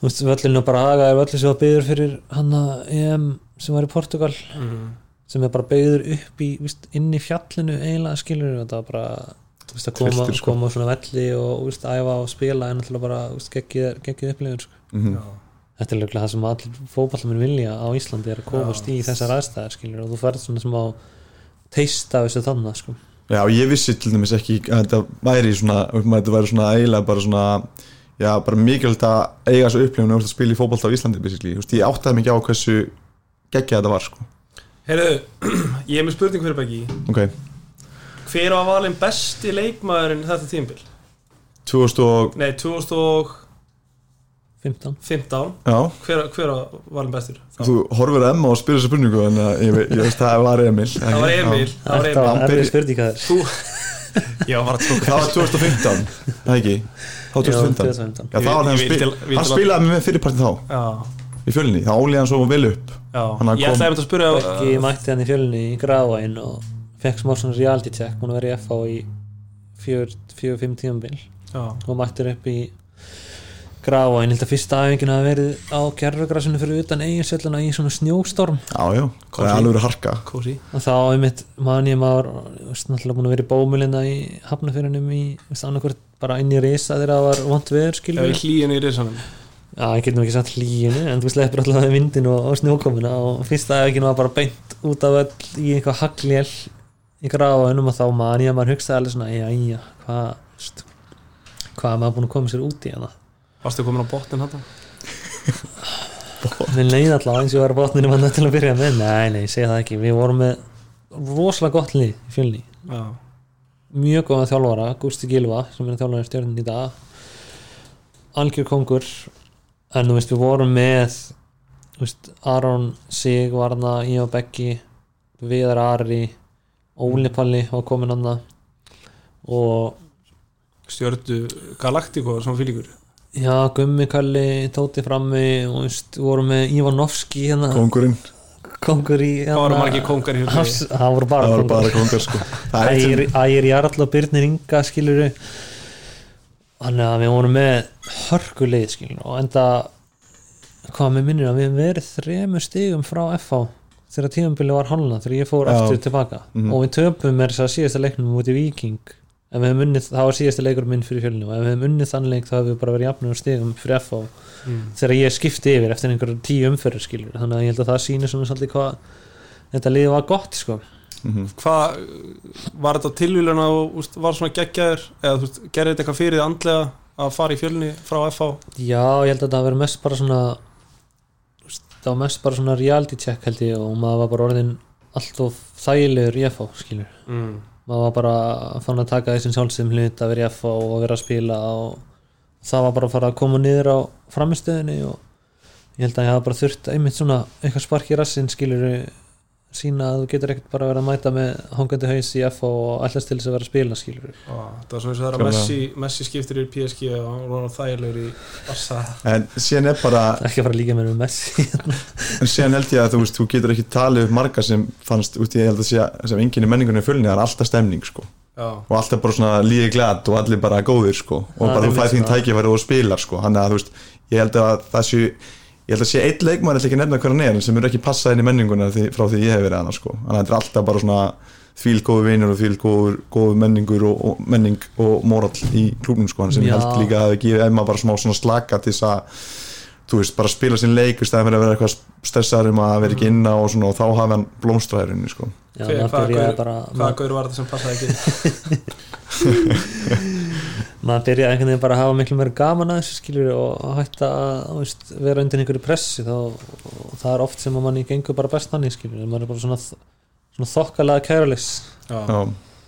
þú veist, vellinu á Braga er vellinu sem var byggður fyrir hann EM sem var í Portugal. Mm. Sem er bara byggður upp í víst, inn í fjallinu eiginlega skilur var bara þú veist, að koma, Trilltur, sko. koma svona velli og þú veist, æfa og spila en alltaf bara geggið, geggið upplifun sko. mm Já. Þetta er löglega það sem allir fótballamenn vilja á Íslandi er að komast Já. í þessar aðstæðar skilur og þú ferð svona sem á teista þessu þannig sko. Já, og ég vissi til dæmis ekki að þetta væri svona, þetta væri svona eiginlega bara svona, já, bara mikilvægt að eiga þessu upplifun og að spila í fótbolta á Íslandi, basically, ég áttaði mikið á hversu geggja þetta var, sko, Heyrðu, ég er með spurning fyrir Beggi ok, Hver var valinn besti leikmaðurinn þetta tímbil? 2000 og, Nei, 2000 og 15 15 Já, hver, hver var hann bestur? þú horfir að Emma og spyrir þessu spurningu en uh, ég, veit- ég veist það var Emil. Það var Emil, það var Þetta Emil. var Hann erfið byrja- spurning að þér þú já, var að tóka Það var 2015, það ekki? Það var 2015 2015 Já, það var hann, Ég vil spil, til- vil hann til- spilaði með fyrirpartin þá. Já, í fjölni, þá ólíði hann svo vel upp. Já, Hann ég kom- ætlaði að spyrja Beggi mætti hann í fjölunni í Grafain og fekk smá svona reality check að vera í FH í 4-5 tímabil. Já, og mættir upp í Grafain, held að fyrsta æfingin hafi verið á gerfugrasinu fyrir utan eiginsvelluna í svona snjóstorm. Já, já, það er alveg verið harka. Kósi og þá einmitt man ég maður veist, náttúrulega búin að vera í bómulinna í hafnafyrinum í annarkvort bara inn í risa þegar það var vont veður Já, ég get nú ekki sagt hlýjunu en þú sleppur alltaf vindin og, og snjókomuna og fyrsta æfingin var bara beint út af öll í eitthvað haglél í grafaunum og þá man ég að maður hugsaði alveg svona, já, já, hvað hvað maður búin að koma sér út í hana? Varstu komin á botnin hann Mér leið alltaf eins og ég var á botninu manna til að byrja með, nei, nei, segi það ekki. Við vorum með rosalega gott lið í fjölni, já, mjög góða þjálfara Gústi Gilva, sem er þjálfara í stjórnin í dag. Algjör kongur en þú veist, við vorum með veist, Aron Sig var hana, Ívar Beggi Viðar Ari Óli Palli var komin hana og stjördu Galactico sem fylgur já, Gummi Kalli Tóti frammi og veist, vorum með Ivanovski hérna, Kongurinn, kongur í það voru margir kongar í húsi það voru bara kongar sko. Ægir, Ægir Jarl og Byrnir Inga skilur þannig að við vorum með hörkuleið skilur og enda hvað með minnir að við hefum verið þremur stigum frá FH þegar tímabili var hálna þegar ég fór Já. aftur tilbaka Mhm. og við töpum með þess að síðasta leiknum mútið Viking ef við hefum unnið, það var síðasta leikur minn fyrir fjölinu og ef við hefum unnið þann leik þá hefum við bara verið jafnum stigum fyrir FH mm. þegar ég skipti yfir eftir einhverjum tíu umferður skilur þannig að ég held að það sýnir svona svolítið hvað þetta liðið var gott sko Mhm. hvað var þetta tilvílun að þú var svona geggjaður eða þú gerði þetta eitthvað fyrir andlega að fara í fjölni frá FH Já, ég held að það verið mest bara svona það var mest bara svona reality check held ég og maður var bara orðin allt of þægilegur í FH skilur mm. maður var bara fann að taka þessum sjálfsum hlut að vera í FH og vera að spila og það var bara að fara að koma niður á framistöðinni og ég held að ég hafa bara þurft einmitt svona eitthvað spark í rassin skilur sína að þú getur ekkert bara verið að mæta með hangandi haus í FH og allast til þess að vera að spila skilur það var svona eins og þegar Klálega. Messi, Messi skiptir í PSG og hann var þægilegur í Barca. En síðan er bara ekki að fara að líka með Messi. En síðan held ég að þú veist, þú getur ekki talið upp marga sem fannst út í ég held að sé sem enginn í menningunni í fjölni, það er alltaf stemning sko. Já, og alltaf bara svona líði glad og allir bara góðir sko. Og Það er bara þú fæði þín tækifæri og spilar sko. Hann að þú veist, ég held að það sé ég held að sé eitt leikmann, ég ekki að nefna hver hann er en sem eru ekki passað inn í menninguna því, frá því ég hef verið hana sko, þannig að þetta er alltaf bara svona þvíl góðu vinur og þvíl góður, góðu menningur og, og menning og morall í klúbnum sko, sem ég Já. held líka að það gefi Emma bara smá svona slaka til þess að þú veist, bara spila sín leik í stæðan fyrir að vera eitthvað stressaður um að vera ekki inna og svona og þá hafi hann blómstræðurinni sko. Hvaða gaur var þetta sem passaði ekki maður byrjaði einhvern veginn bara að hafa miklu meira gaman að þessu skilur og hætta að veist, vera undir einhverju pressi þá, og það er oft sem að manni gengur bara best þannig skilur, maður er bara svona, svona þokkalega já. Já,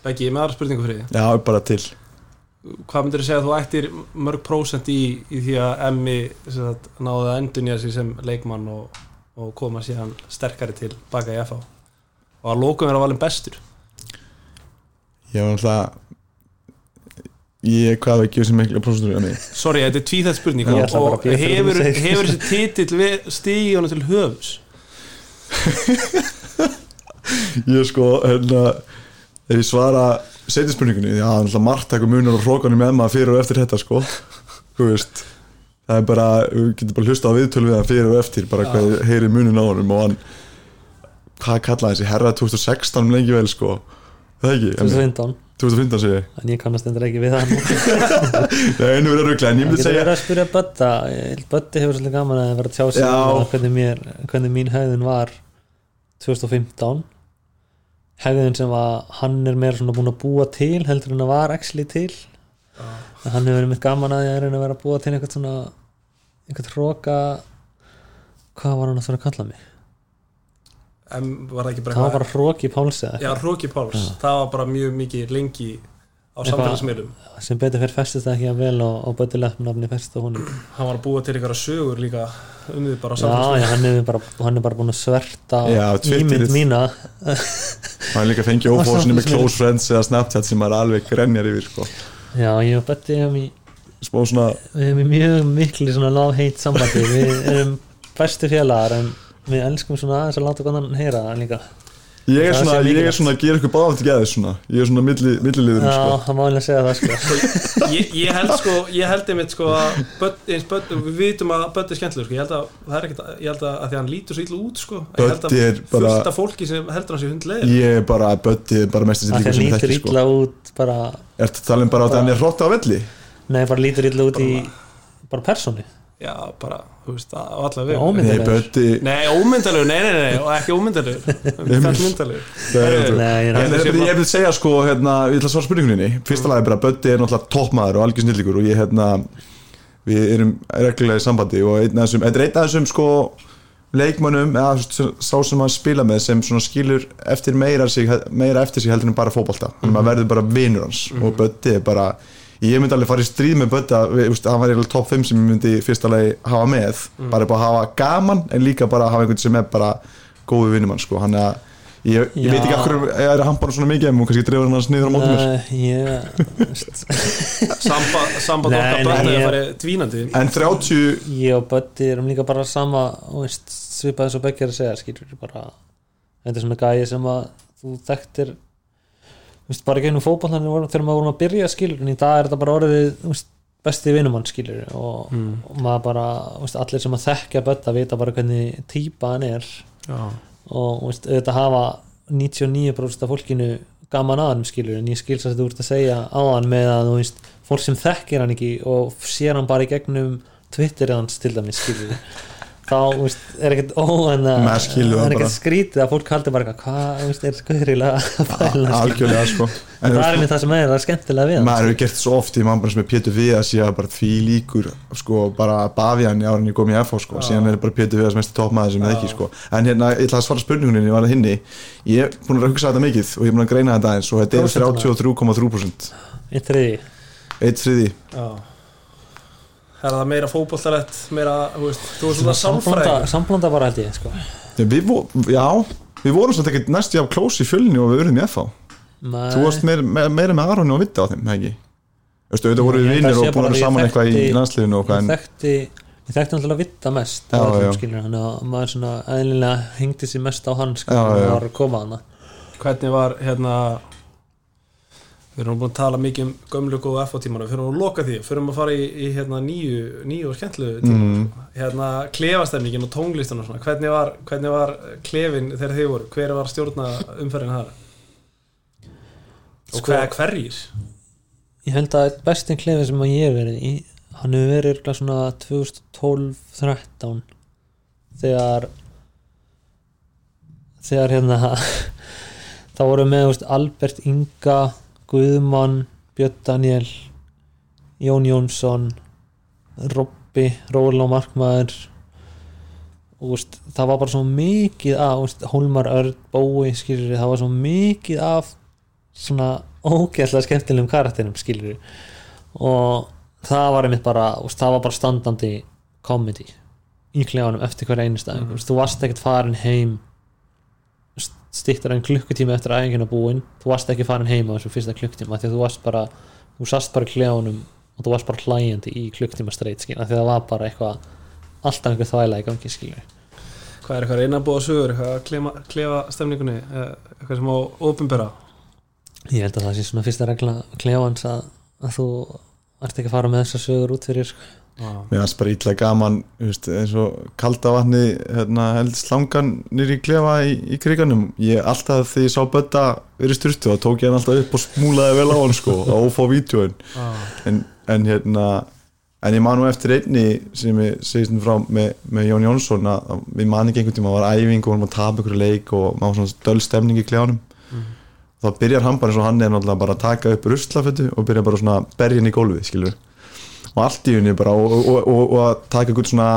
Beggi, ég er með aðra spurningu fyrir því já bara til. Hvað myndir þú segja að þú ættir mörg prósent í, í því að Emmi sem sagt, náði að endunja sig sem leikmann og, og koma síðan sterkari til baka í FH og að lókum vera valin bestur. Ég var alltaf Ég hvað ekki þessi í mig sorry, þetta er tvíþætt spurning og, og hefur, hefur þessi titill stígi honum til höfus Ég sko, hérna Ef ég svara setja spurningunni Já, það alltaf margt takku munur og hrókanum maður fyrir og eftir þetta sko. Þú veist Það er bara, við getum bara hlusta á viðtölu við hann fyrir og eftir bara hvað heyri munin á honum og hann hvað kallaði þessi herra 2016 um lengi vel sko það ekki, en 2015, 2015 segi ég. En ég kannast endur ekki við það. Nei, einu verið röglega, en ég Ég myndi getur segja verið að spyrja Bötta. Ég Bötti hefur svolítið gaman að vera að tjá sig um hvernig, mér, hvernig mín hegðun var 2015 hegðun sem var hann er meira svona búin að búa til heldur en að var actually til. En hann hefur verið mitt gaman að ég er að vera að búa til eitthvað svona eitthvað hróka hvað var hann að þurfa að kalla mig var það ekki bara það var bara hróki Páls eða? Já, Róki Páls, það var bara mjög mikið lengi á samfélagsmiðlum. sem betur fyrir festist það ekki að vel og, og betur nafni festist á honum. Hann var að búa til ykkur sögur líka unnið bara á samfélagsmiðlum já, hann er bara, hann er bara búin að sverta ímynd mína. Hann er líka fengið ófóðsynni með close friends eða snapchat sem er alveg grenjar yfir sko. já, ég og Bötti erum í, svona við erum í mjög miklu svona love-hate sambandi. Við erum bestu félagar en við elskum svona aðeins að láta hann heyra það líka. Ég er Það svona, ég er svona að gera ykkur báðum til geðis svona. Ég er svona milli, milliliðurinn já, sko. það má alveg segja það sko. Ég, ég held sko, ég held einmitt sko að Bödd, eins Bödd, við vitum að Bödd er skemmtilegur sko, ég held að það er ekkert, ég held að, að því að hann lítur svo illa út sko, ég held að er bara- fullt af fólki sem heldur hann sér hundleir ég er bara, Böddi er bara mest þessi það líka sem ég lítur þekki sko. illa út bara, ertu að tala um bara að hann er hrótt á velli? Nei, bara lítur illa út í bara persóni já, bara, þú veist, á alla við nei. Böddi nei, ómyndalegur, nei, nei, nei, og ekki er- Heyrðu, nei, ég er vil segja sko, hérna, ég ætla að svara spurninguninni Fyrsta lagi bara, Böddi er náttúrulega toppmaður og algjör snillíkur og ég, hérna við erum reglulega í sambandi og einn af þessum, þetta er einn af þessum sko leikmönnum, eða sá sem maður spila með sem svona skilur eftir meira, sig, meira eftir sig heldur en bara fótbolta. Þannig að maður verður bara vinur hans og Böddi er bara, ég myndi alveg fara í stríð með Böddi að, við- þú veist, hann var eiginlega top 5 sem ég myndi í fyrsta lagi hafa með. Bara bara hafa gaman en líka bara hafa einhvern sem er bara góðu vinnumann sko, hann að ég, ég veit ekki af hverju ég er að hampa hann svona mikið en kannski dreifur hann hans niður á móti mér Nei, ég veist, samband, okkar er ég- að fara dvínandi en 30 ég og Bötti erum líka bara sama þú veist, svipað eins og Beggi er að segja þetta er svona gæði sem að þú þekktir veist, bara gegnum fótbollan þegar maður vorum að byrja skilur en í dag er þetta bara orðið veist, besti vinumann skilur og, og maður bara, veist, allir sem að þekkja Bötta vita bara hvernig típa hann er. Já, og veist, auðvitað hafa 99% af fólkinu gaman að hann skilur en ég skils að þetta úr að segja á hann með að veist, fólk sem þekkir hann ekki og sér hann bara í gegnum Twitter hans til dæmis skilur þá veist, er ekkert óen að er ekkert skrítið að fólk haldi bara hvað, er skoðurilega að skilur. algjörlega sko. En það er einmitt það sem er, það er skemmtilega við hann maður hefur gert svo oft í mann bara sem er Pétur Viðas ég hafa bara því líkur sko bara Bavian í árinni kom í FH sko. Síðan er bara Pétur Viðas mest toppmaður sem ég þekki sko. En hérna ég ætla að svara spurningunni var það hinni. Ég er búin að hugsa þetta mikið og ég er búin að greina þetta aðeins og þetta er Prósentulega. 33,3% einn þriði, er það meira fótboltalett meira, þú veist, þú veist svona sálfræði samblanda, samblanda bara held ég sko. við, já, við vorum svolítið ekkert næstu af klósi í fjölni og við verðum í FH Nei. þú varst meira, meira, meira með Aronni og Vitta á þeim, ekki? Þú veist, auðvitað voru við að vinnir og búin að saman eitthvað í landsliðinu og hvað en þekkti ég þekkti náttúrulega vitta mest Já, já, skilur, hann að maður svona eðlilega hengdi sér mest á hann já. hann var að koma hana hvernig var hérna við erum búin að tala mikið um gömlu góðu FO tímana, við fyrir að loka því. Fyrir að fara í, í hérna nýju nýju og skemmtlu tíma Mm. sko. hérna klefastemningin og tónlistan og svona. Hvernig var, hvernig var klefin þegar þið voru, hver var stjórna umferðin þar? Og Sko- hvað hverjir? Ég held að bestin klefi sem að ég hef verið í hann hefur verið svona 2012-13 þegar þegar hérna þá voru með veist, Albert Inga Guðmann, Björn Daniel Jón Jónsson Robby, Róla Markmaður og þú veist, það var bara svo mikið af veist, Hólmar Örn, Bói skilur það var svo mikið af svona ógeðslega skemmtilegum karakterum skilur og það var einmitt bara veist, það var bara standandi comedy í klefanum eftir hverja einu stað mm. þú varst ekkert farin heim stýttur en klukkutíma eftir æfingina búin. Þú varst ekki farin heim á þessu fyrsta klukkutíma því að þú varst bara, þú sast bara í klefanum og þú varst bara hlæjandi í klukkutíma skilur, því að það var bara eitthvað alltaf einhver þvæla í gangi skilur hvað er eitthvað innanbúða sögur, eitthvað að klefa, klefa stemningunni, eitthvað sem á ofinbera ég held að það sé svona fyrsta regla klefans að, að þú ert ekki að fara með þessar sögur út fyrir sko. Mér fannst bara ítla gaman veist, eins og kalda vatni hérna, held slangan nýri klefa í, í kriganum. Ég alltaf þegar ég sá bötta verið styrtu þá tók ég hann alltaf upp og smúlaði vel á hann sko og ófá vídjóin en, en hérna en ég man nú eftir einni sem ég segist frá með, með Jón Jónsson að við man ekki einhvern tíma að var æfing og hann var að tapa ykkur leik og maður svona döl stemning í klefanum. Þá byrjar hann bara eins og hann er náttúrulega bara að taka upp ruslafötu og byrja bara svona hann í gólfið skilur og allt í henni bara og, og, og, og að taka einhvern svona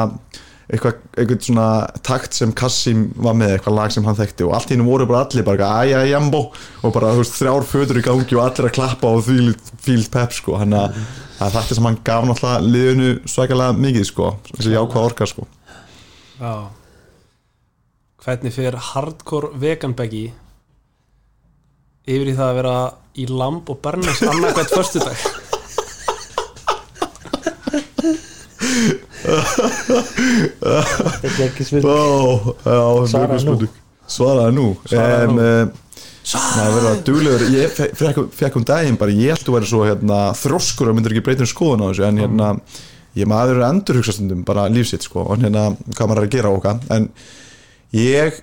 eitthvað, eitthvað svona takt sem Kassim var með, eitthvað lag sem hann þekkti og allt í hennu voru bara allir bara æja jambo og bara þú veist þrjár fötur í gangi og allir að klappa og því fílt pep sko, hann að þetta sem hann gaf náttúrulega liðinu svakalega mikið sko, þessi jákvæða orka sko. Já. Hvernig fyrir hardcore veganbeggi yfir í það að vera í lamb og bernes annarkvæmt föstudag þetta er ekki spurning. Svaraðu nú. Svaraðu en, nú. eh, Ég fe- fekk, um daginn bara Ég held að vera svo hérna, þroskur og myndir ekki breyta um skoðun á þessu En hérna, ég maður er endur stundum bara lífsitt sko Og hérna, hvað maður er að gera okkar En ég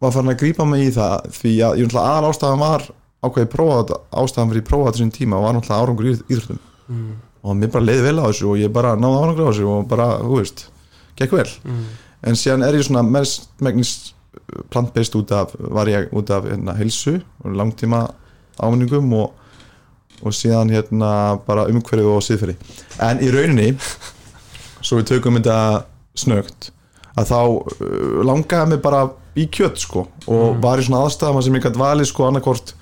var farin að grípa mig í það Því að ég náttúrulega aðal ástæðan var Ákveði prófa þetta, ástæðan fyrir ég prófa þetta sinni tíma Var náttúrulega árangur í íþróttum. Mm. Og mér bara leiði vel á þessu Og ég bara náði árangur á þessu Og bara, þú veist, gekk vel. Mm. en síðan er ég svona mest megnis plantbeist út af var ég út af hérna hilsu og langtíma áminningum og, og síðan hérna bara umhverfið og síðferði en í rauninni svo við tökum þetta snögt að þá uh, langaði mig bara í kjött sko. Og var í svona aðstæðum sem ég gæti valið sko annarkort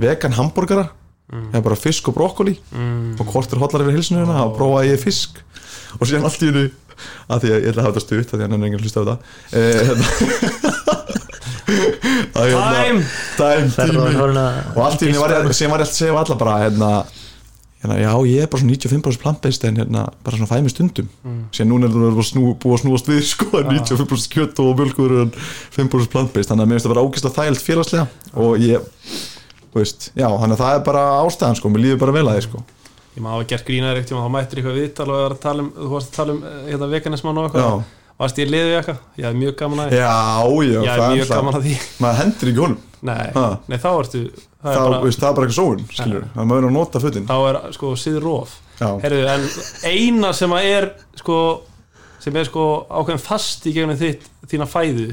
vegan hambúrgara eða bara fisk og brokkoli. Mm. og hvort er hotlar yfir hilsinu hérna þá prófaði ég fisk. Og síðan allt í hennu að því að ég ætla að hafa þetta stutt að því að hann er enginn hlusta á þetta eh, hérna, að, hérna, Time! time, tími og allt í henni var ég sem var ég alltaf að segja við alla bara hérna, hérna, já ég er bara svona 95% plantbeist en hérna, bara svona fæmi stundum. Mm. síðan núna er það snú, búið að snúast við sko, 95% kjött og mjölkur en 5% plantbeist, þannig að mér finnst það vera ógeðslega þægilt félagslega. Og ég veist, já, þannig að það er bara ástæðan sko, mér líður bara vel að því sko. Ég má hafa gert grínaður ekkert þá mættir eitthvað viðtal og var tala um, þú varst að tala um eh, hérna, veganismann og eitthvað. Varst ég liðið eitthvað? Ég hef mjög gaman að því. Já, já, Ég hef mjög gaman að því. Maður hendur ekki honum. Nei, nei þá ertu Það þá, er bara, veist, það er bara eitthvað sóun, skilur það maður er að nota fötin. Þá er sko síður rof. Herðu, en eina sem að er sko, sem er sko ákveðin fast í gegnum þitt, þína fæðu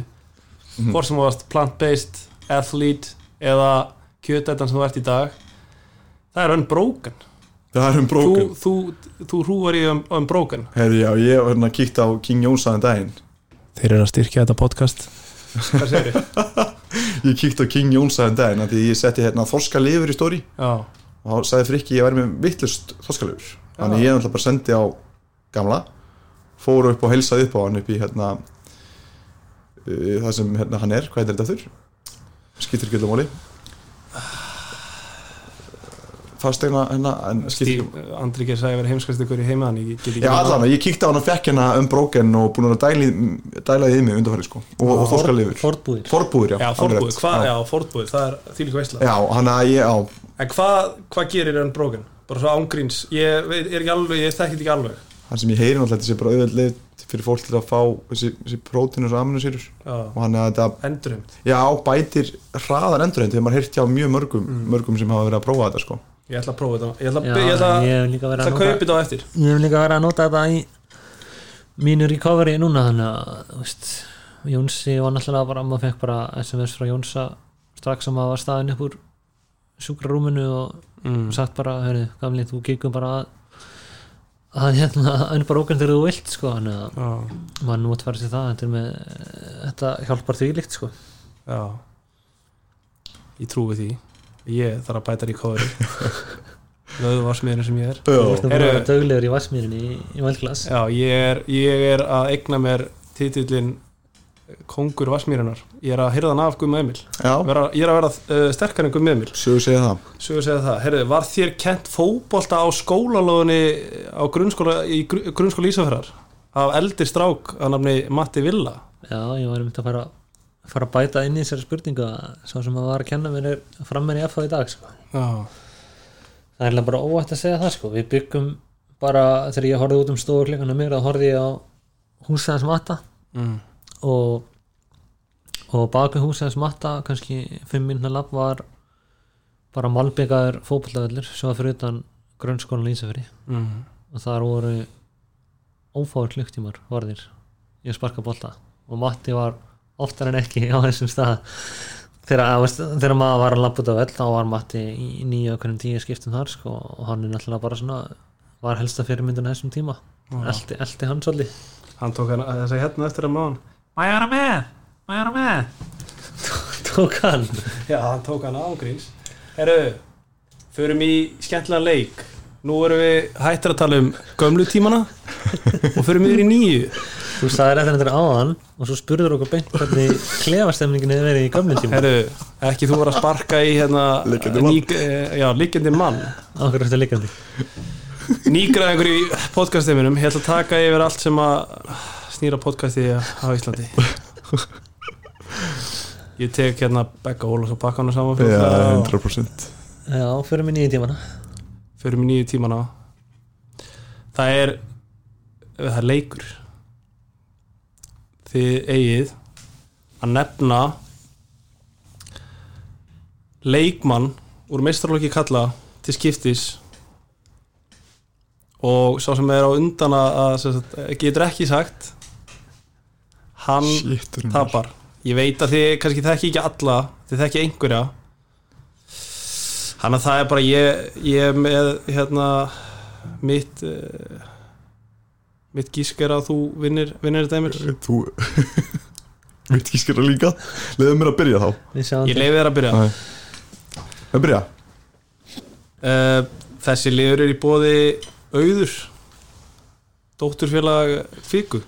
Mhm. hvort sem þú varst plant-based athlete eða kjötættan sem þú ert í dag það er unbroken það er um þú, þú, þú hrúar í um, unbroken Herri, já, ég var hérna að kíkta á King Jónsaðan daginn. Þeir eru að styrkja þetta podcast. Hvað segir þið? ég kíkta á King Jónsaðan daginn af því ég setti hérna þorskalifur í stóri Já, og þá sagði Frikki ég væri með vittlust þorskalifur. Þannig ég náttúrulega bara sendi á gamla fóru upp og heilsaði upp á hann upp í hérna uh, það sem hérna hann er, hvað er þetta þurr skiptir ekki öllum máli fastegna hérna en skiptir Steve, Andri Geir sagði að vera heimskast ykkur í heimaðan Ég get ekki Já, allan, ég kíkti á hann og fekk hérna um bróken og búin að dæla í- dæla í mig undanfæri sko. Og, og þorskalifur Fordbúðir. Forbúðir, já rétt. hvað, Já. já, fórbúið, það er þýlik veistla Já, hann að ég, já, En hvað, hvað gerir unbroken? Bara svo ángríns, ég veit, er ekki alveg, ég þekki þetta ekki alveg. Hann sem ég heyri náttúrulega þetta sé bara auðveld leið fyrir fólk til að fá þessi, þessi prótínus og aminosýrur Já, og hann að þetta, endurheimt. Já, bætir hraðar endurheimt þegar maður heyrt hjá mjög mörgum mörgum sem hafa verið að prófa þetta sko Ég ætla að prófa þetta. Ég ætla, Já, ég ætla, ég ég hef líka verið ætla að að nota kaupa þetta á eftir. Ég hef líka verið að nota þetta í mínu recovery núna þannig að þú veist, Jónsi var náttúrulega bara maður fekk bara SMS frá Jónsa strax sem maður var staðin upp úr sjúkrarúminu og mm. sagt bara, hörru, gamli, þú gegum bara að að hérna, en bara okkur þegar þú vilt sko, þannig að Já, maður nú að fara sér það þetta, er með, þetta hjálpar því líkt sko. Já. Ég trúi því Ég þarf að bæta í kóður. Löðu varsmiðurinn sem ég er. Þú veist að Heyrðu- vera döglegur í vassmýrinni í, í valdglas Já, ég er, ég er að egna mér titillin Kongur varsmiðurinnar Ég er að hyrða hann af Guðma Emil. Já, vera, Ég er að vera uh, sterkar en Guðma Emil. Sögur segja það. Sögur segja það, herðu, var þér kent fótbolta á skólalóðinni á grunnskóla, í gru- grunnskóla Ísafjörðar af eldir strák að nafni Matti Villa? Já, ég var einmitt að fara, fara að bæta inn í þessari spurningu að svo sem að var að kenna mér er frammeir í FH í dag sko. Það er bara óætt að segja það sko. við byggum bara, þegar ég horfði út um stofurleikana mér, þá horfði ég á húsæðans matta mm. og og bak við húsæðans matta kannski fimm minna lapp var bara malbyggaður fótbollavellur sem var fyrir utan grunnskólan í Ísafjörði Mm. og þar voru ófáður klukktímar varðir í að sparka bolta og Matti var oftar en ekki á þessum stað. Þegar, að, þegar maður var að lappa út af vell þá var Matti í nýja okkur tíu skiptum þar sko, og hann er náttúrulega bara svona var helsta fyrirmyndun á þessum tíma. Eldi, eldi hann svolítið. Hann tók hann þess að hérna eftir að maður Má ég vera með? Má ég vera með? Tók hann? Já, hann tók hann ángríns herru, förum í skemmtilega leik. Nú erum við hættir að tala um gömlu tímana og förum yfir í nýju Þú sagðir eftir þetta áðan og svo spurður okkur beint hvernig klefastemningin hefur verið í gömlum tíma. Herru, ekki þú var að sparka í hérna Liggjandi mann. ný, eh, já, liggjandi mann. Ákveður eftir líkandi nýgraðingur í podcasteiminum ég ætla að taka yfir allt sem að snýra podcasti á Íslandi. Ég tek hérna Becca Ólas og pakka hana saman fyrir Já, það. 100% Já, fyrir mig nýju tímana. Fyrir mig nýju tímana. Það er það er leikur þið eigið að nefna leikmann úr meistarlóki kalla til skiptis og sá sem er á undan að, sagt, getur ekki sagt hann Shit, tapar. Ég veit að þið kannski þekki ekki alla þið þekki einhverja. Þannig að það er bara ég, ég með hérna mitt uh, mitt gísk er að þú vinnir, vinnir þetta Emil? Þú veit ekki skilja líka. Leðum mér að byrja þá. Ég leiði þér að byrja. Að byrja. Uh, þessi liður er í bóði auður. Dótturfélag Fiku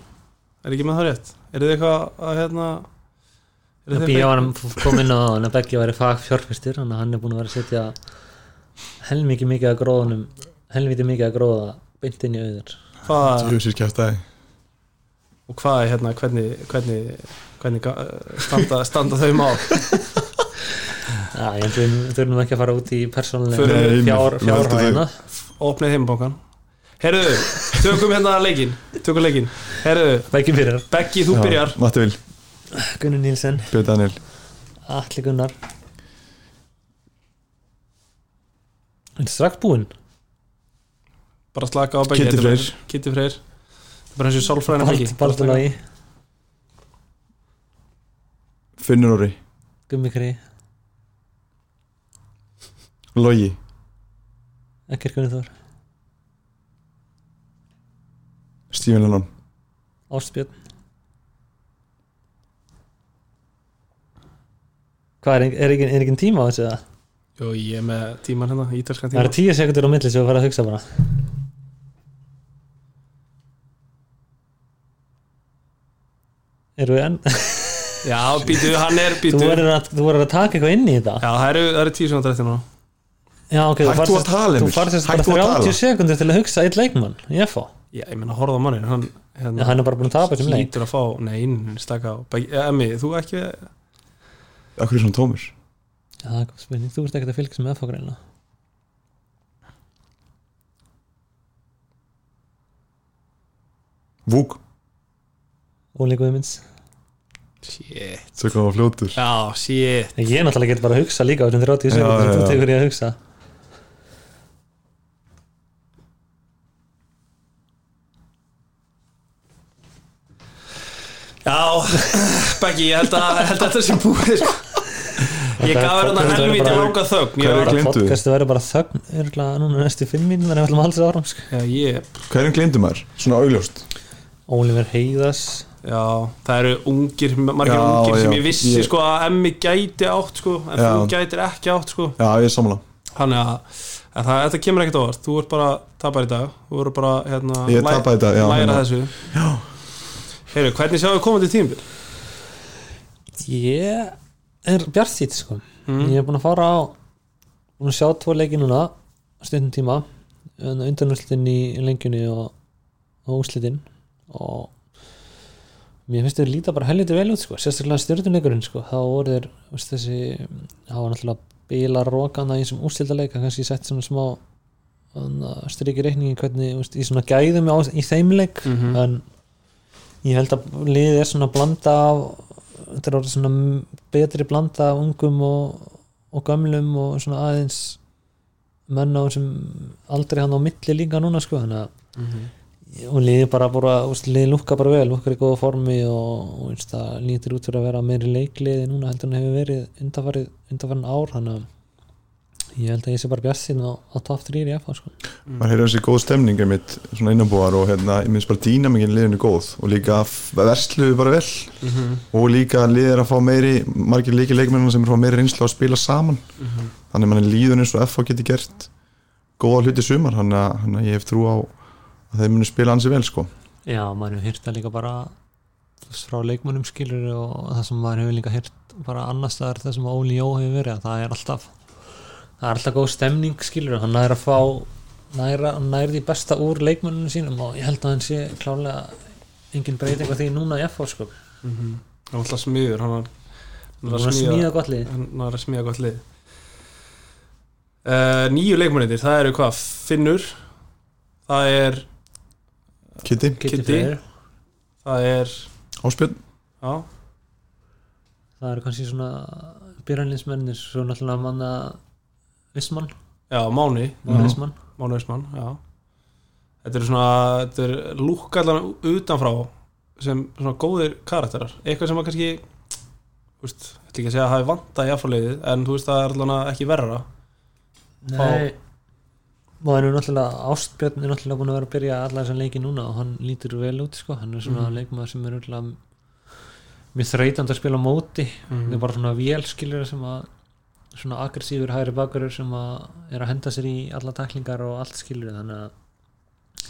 er ekki með það rétt? Er þið eitthvað að hérna er að Bíó hann kom inn á hann að Beggi væri fag fjárfestir þannig að hann er búin að vera að setja helmikið mikið að gróðunum helmikið mikið að gróða beint inn í auður hvað, og hvað er hérna hvernig, hvernig, hvernig standa, standa þau má Já, ég held við þurfum ekki að fara út í persónulega fjárhæðina. opnið heimabankan Herðu, tökum hérna leikin Tökum leikin Herðu, Beggi byrjar, Beggi, þú byrjar. Matti Vil, Gunnar Nílsen Björn Daniel Atli Gunnar. En strax búinn Bara slaka á þetta er Freyr. bara- Það er eins og Baldunagi, Finnur Óri, Gummi Kri. Logi. Ekkert Gunni Þór. Stífin Lennon. Ástbjörn. Hvað er, er, ekki, er ekki tíma á þessu eða? Jó, ég er með tíman hérna, ítalskan Það tíma eru tíu sekundur á milli sem við fara að hugsa bara Erum við enn? Já, býtu, hann er Þú býtu Já, verður að, þú verður að taka eitthvað inn í þetta. Það eru, það eru tíu sem þetta núna. Já, ok, Hættu þú að tala, Þú Emil. farið þess Hættu bara að tala. 30 sekundur til að hugsa eitt leikmann. Ég fá. Já, ég meina, horfða á mannin Hann, hérna, Já, hann er bara búin að tapa þessum leik. Lítur að fá, nei, nei, staka á. Beggi, ja, Emmi, þú ekki Akkur er svona tómur? Já, það er góð spurning, þú ert ekkert að fylgja sem FH greina Vúk, Óli Guðmunds Shit svo hvað var fljótur Já, shit Ég er náttúrulega get bara að hugsa líka á þessum 30 Já, sekundur já, sem þú já. tekur ég að hugsa Já, Beggi, ég held að, að þetta sé búið sko. Ég gaf helviti bara- langa þögn? Podcastu verður bara þögn Örgulega núna næstu 5 mínútur En við ætlum að halda þessu áram sko. Hverjum gleymdu maður? Svona augljóst Oliver Heiðas já, það eru ungir, margir Já, ungir sem já, ég vissi ég- sko að Emmi gæti átt sko, en Já. þú gætir ekki átt sko Já, ég er samla Þannig að, þetta kemur ekkert ávart Þú ert bara tapar í dag Þú ert bara, hérna, Ég læ- tapaði í dag, já, læra hérna. þessu Já Heyru, hvernig sjáum við komandi tímbil? Ég er bjartþýtt sko. Mm. Ég er búin að fara á Búin að sjá tvo leiki núna Stundum tíma Undanúslitin í lengjunni og, og úslitin Og Mér finnst þau líta bara helviti vel út sko. Sérstaklega stjórnuleikurinn sko. Þá voru þeir þessi, Það var náttúrulega bíla rókana í þessum úrslitaleika kannski sett svona smá strykir reikningi hvernig veist, í svona gæðum á, í þeim leik Mhm. en ég held að liðið er svona blanda af þetta er orðið svona betri blanda af ungum og, og gömlum og svona aðeins menn á þessum aldrei hann á milli líka núna sko þannig að og liðið bara, bara úst, liðið lúkka bara vel, lúkkar í góða formi og, og veist, það lítur út fyrir að vera meiri leikliði núna heldur en hefur verið undanfarið undanfarin ár þannig að ég held að ég sé bara bjart sín á, á top 3 í FH sko. maður heyrður þessi góð stemning einmitt, svona innanbúar og hérna, ég minnst bara dýnamingin liðinu góð og líka versluðu bara vel Mhm. og líka liðir að fá meiri margir líki leikmennina sem er að fá meiri reynslu að spila saman Mhm. þannig að mann líður eins og FH geti gert góða hluti sumar þannig að, þannig að ég hef trú á að þeir munu spila ansi vel sko já, maður hefur hýrt það líka bara frá leikmönnum skilur og það sem maður hefur líka hýrt bara annars staðar það sem Óli Jó hefur verið að það er alltaf það er alltaf góð stemning skilur hann nær að fá nær, því besta úr leikmönnum sínum og ég held að hann sé klálega engin breyting á því núna í FH sko. Mhm. hann var alltaf smiður hann var, hann var að smíða gott lið hann var að smíða gott lið uh, nýju leikmennir það eru hvað, Finnur það er Kitty, Kitty það er, Áspjörn. Já, það eru kannski svona byrjanlinsmennir svo náttúrulega manna Vissmann, já, Máni. Máni já. Þetta er svona, þetta er lúk allan utanfrá sem svona góðir karakterar, eitthvað sem að kannski þú veist, ég ætla ekki að segja að hafi vantað í afhverleiðið, en þú veist það er allan ekki verra. Nei og hann er náttúrulega Ástbjörn er náttúrulega búin að vera að byrja alla þessar leiki núna og hann lítur vel út sko. hann er svona Mhm. leikmaður sem er náttúrulega mjög þreytandi að spila móti Mhm. það er bara svona vélskilur sem að svona aggressífur hægri bakurur sem að er að henda sér í alla taklingar og allt skilur þannig að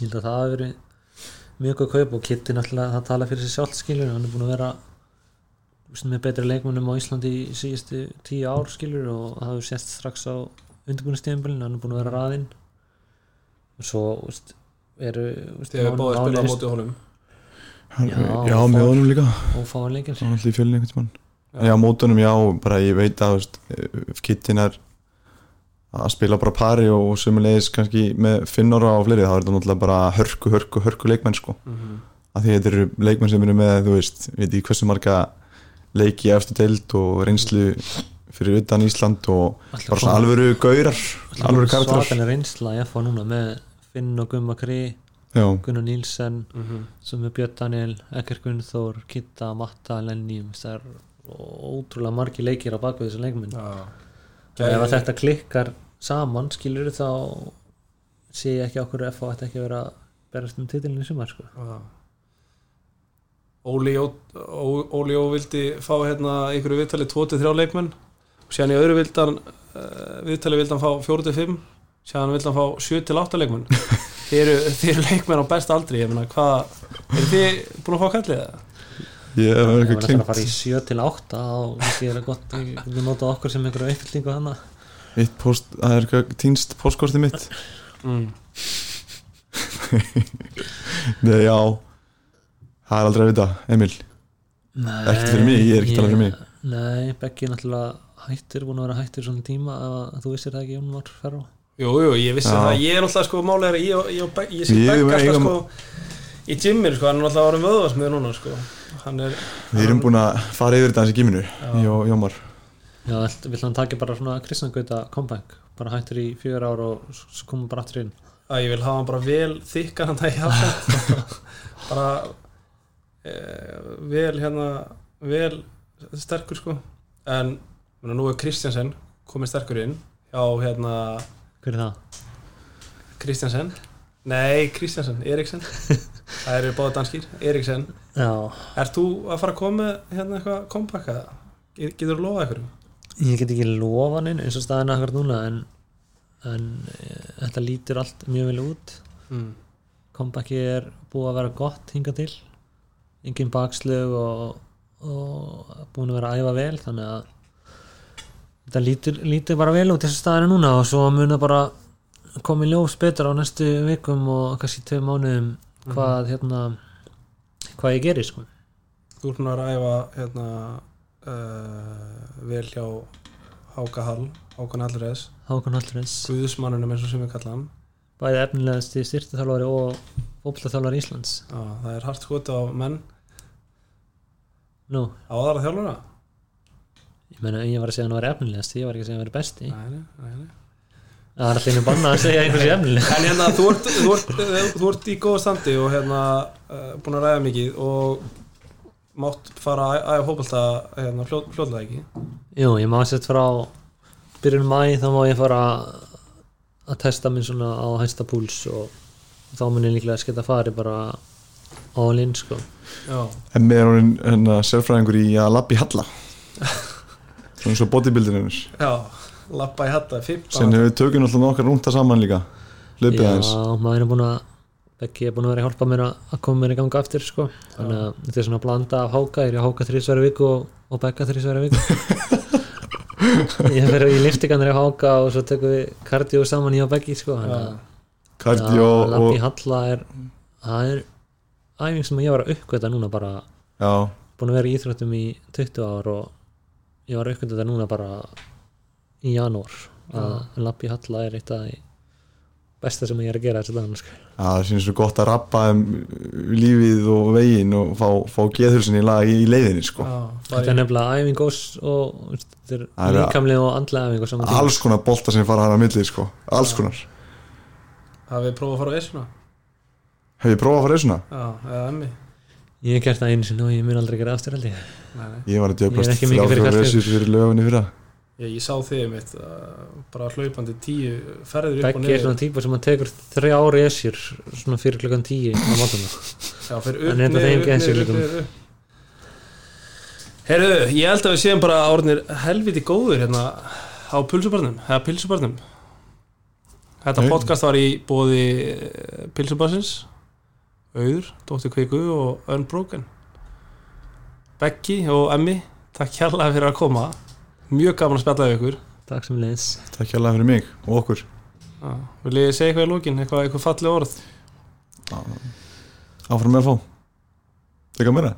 ég held að það hafi verið mjög góð kaup og Kitty náttúrulega það tala fyrir sér sjálft skilur hann er búin að vera með betri leikmönnum á Íslandi í síðustu tíu ár skilur og það hefur sést strax á undirbúinnstíðanbölin hann er búin að vera raðinn og svo veist, eru veist, þegar við báðum að spila á móti honum. Já, Já, já og með honum líka. ófáan leikir Það var alltaf í fjölinn einhvern tímann. Já, mótunum, já, bara ég veit að kittin er að spila bara pari og sumulegis kannski með finnora og fleiri þá er þetta náttúrulega bara hörku, hörku, hörku leikmenn sko. Mhm. að því þetta eru leikmenn sem eru með, þú veist, veit ég hversu marga leiki eftir deild og reynslu fyrir utan Ísland og bara svona alvöru gaurar alvöru karakterar svakalega reynsla ég fá núna með Finn og Gumma Kri Já, Gunnar Nílsen Mhm. sem er Björn Daniel, Ekkert Gunnþór Kitta, Matta, Lenny það er ótrúlega margi leikir á baku þessu leikminn Já. og ef að þetta klikkar saman skilur þá sé ég ekki okkur F ætti ekki að vera að berast um titilinu í sumar sko. Já. Óli Jó Ó- vildi fá hérna ykkur viðtali 2-3 leikmenn síðan í öðru vildan uh, viðtali vildi hann fá 4-5 síðan vildi hann fá 7-8 leikmenn þið eru, eru leikmenn á besta aldri ég meina hvað, eru þið búin að fá kallið það? ég hef ef eitthvað við ætlum að klingt fara í 7 til 8 þá sé það gott við nota okkur sem einhverju uppfyllingu þannig Mitt post, það er eitthvað týnst postkortið mitt Mm. Nei, já Það er aldrei að vita, Emil Nei, Ekki fyrir mig, ég er ekki talað fyrir mig. Nei, Beggi er náttúrulega hættir, búin að vera hættir svona tíma að þú vissir það ekki Jón var ferra Jú, jú, ég vissi það, ég er náttúrulega sko málega, ég, ég, ég, ég sé Begga alltaf sko í Jimmir sko, hann er náttúrulega árum vöðvarsmiður núna sko. Hann er Við erum búin að fara yfir þetta hans í Ég og Jómar Já, vill hann taki bara svona Kristján Gauta comeback, bara hættir í fjögur ár og komum bara aftur inn? Að ég vil hafa hann bara vel þykkan hann það í hafsend bara e, vel hérna vel sterkur sko. En nú er Kristjansen komið sterkur inn hjá hérna Hver er það? Kristjansen nei Kristjansen, Eriksen það eru báða danskir, Eriksen Ert þú að fara að koma hérna eitthvað? Get- Getur þú lofað eitthvað? ég get ekki lofa hann eins og staðin akkur núna en, en e, þetta lítur allt mjög vel út Mm. comebacki er búið að vera gott hinga til engin bakslög og, og búin að vera að æfa vel þannig að þetta lítur, lítur bara vel út þessu staðinu núna og svo mun það bara koma í ljós betur á næstu vikum og kannski tvei mánuðum hvað hérna hvað ég gerir sko. Þú ert núna að ræfa hérna uh, vel hjá Háka Hall, Hákan Hallreðs Hákon Hallurins, Guðsmannunum eins og sem við kalla hann. Bæði efnilegasti styrtuþjálfari og fótboltaþjálfari Íslands. Já, það er hart skoti á menn. Nú, á aðra þjálfara ég meina ég var að segja hann var efnilegasti, ég var ekki að segja hann var besti. Nei, nei, nei, nei. það er alltaf einu banna að segja einhversi efnileg En hérna, þú ert, þú, ert, þú ert í góða standi og hérna uh, búin að ræða mikið og mátt fara að fótbolta hérna, fljóð, fljóðlega ekki? Jú, ég má sett frá byrjun mæ þá má ég fara að testa minn svona á hæsta púls og þá mun ég líklega sketa fari bara all in sko. Já, En með hún hérna, sérfræðingur í að labbi halla Svona eins og bodybuildinir já, lappa í hatta 15 Sen hefur við tökun alltaf nokkar rúnta saman líka. Hlaupið aðeins. Já, maður er búin að Beggi er búin að vera að hjálpa mér að að koma mér í ganga aftur sko. þannig að þetta er svona blanda af háka. Ég er að háka þrísværi viku og, og begga þrísværi viku. Ég fer í liftingarnir að háka og svo tökum við kardió saman í á beggi sko. þannig að Kardio Já, lappi og halla er það er æfing sem ég var að uppgöta núna bara. Já, búin að vera í íþróttum í 20 ár og ég var að uppgöta þetta núna bara í janúar að lappi halla er eitt af besta sem ég er að gera þessi dagana sko. Já, það sýnir svo gott að rappa um lífið og veginn og fá, fá geðhulsin í lag í, leiðinni sko. Já, þetta er nefnilega æfing og, líkamlega og andlega æfing og saman alls konar bolta sem fara hann að milli sko. alls konar hafið þið prófað að fara á esuna Hef ég prófað að fara þessuna? Já, eða emmi ég hef gert það einu sinni og ég mun aldrei gera aftur held ég. Nei, nei. Ég var að djöflast ekki mikið fyrir fyrir löfinni fyrir Ég, ég sá þig mitt bara hlaupandi tíu ferður upp og Beggi er niður. svona típa sem að tekur þrjá ári esjur svona fyrir klukkan tíu á mótum Já, fyrir Hann upp, niður, þeim upp, niður, niður, Herru, ég held að við séum bara orðinir helviti góður hérna á pulsubarnum, eða pilsubarnum. Þetta Nei. podcast var í bóði pilsubarsins Auður, Dóttir Kveiku og Unbroken Beggi og Emmi Takk kærlega fyrir að koma. Mjög gaman að spjalla við ykkur. Takk sem leins Takk hjá fyrir mig og okkur. Já, Vil ég segja eitthvað í lókin, eitthvað, eitthvað falleg orð? Áfram með að fá. Þegar meira?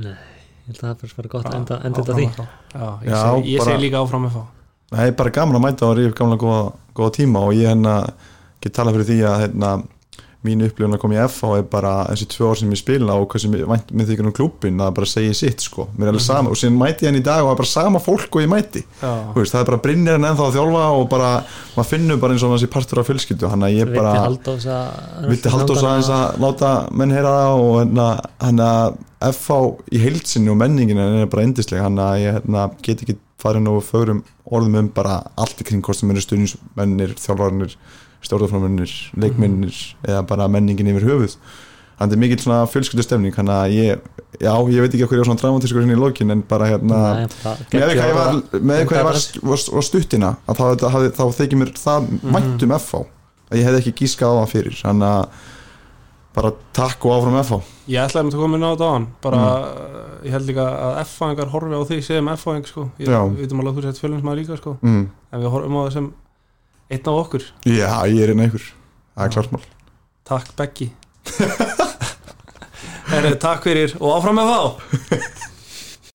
Nei, ég held að það fyrir bara gott að enda, enda þetta því. Já, ég, Já, seg, ég bara- segi líka áfram með fá. Nei, bara gaman að mæta og ríf gamla góða, góða tíma og ég hérna get talað fyrir því að hérna, mín upplifun að koma í FH er bara þessi tvö ár sem ég spila og hversu mér vænt með þykir um klúbbin það er bara að segja sitt sko, mér er alveg sama. Og síðan mæti ég hann í dag og það er bara sama fólk og ég mæti. Veist, það er bara brinnir en ennþá að þjálfa og bara, maður finnur bara eins og þessi partur af fjölskyldu, hann að ég bara Viti Haldós að aðeins að láta menn heyra það og hérna, hann að FH í heilsinni og menningin er bara endisleg, hann að ég hérna, get ekki farin og fögrum orðum um bara allt í kring hvort sem eru stuðnismennir þjálfarnir, stjórnarframennir leikmennir eða bara menningin yfir höfuð. Hann er mikill svona fjölskyldu stemning hann að ég, já, ég veit ekki okkur ég var svona dramatískur hérna í lokin en bara hérna Nei, með hvað ég var, var, var, var stuttina að þá, þá, þá þykir mér það vænt um FH að ég hefði ekki gískað á það fyrir. Þannig að bara takk og áfram FH ég ætlaði að koma inn á þetta á hann bara, uh, ég held líka að F-fæðingar horfi á því sem F-fæðing sko. Ég veitum alveg að þú sett fjölumsmaður líka sko. Mm. en við horfum á það sem einn af okkur. Já, ég er einn einhver það er klart mál. Takk Beggi. Takk fyrir og áfram með fá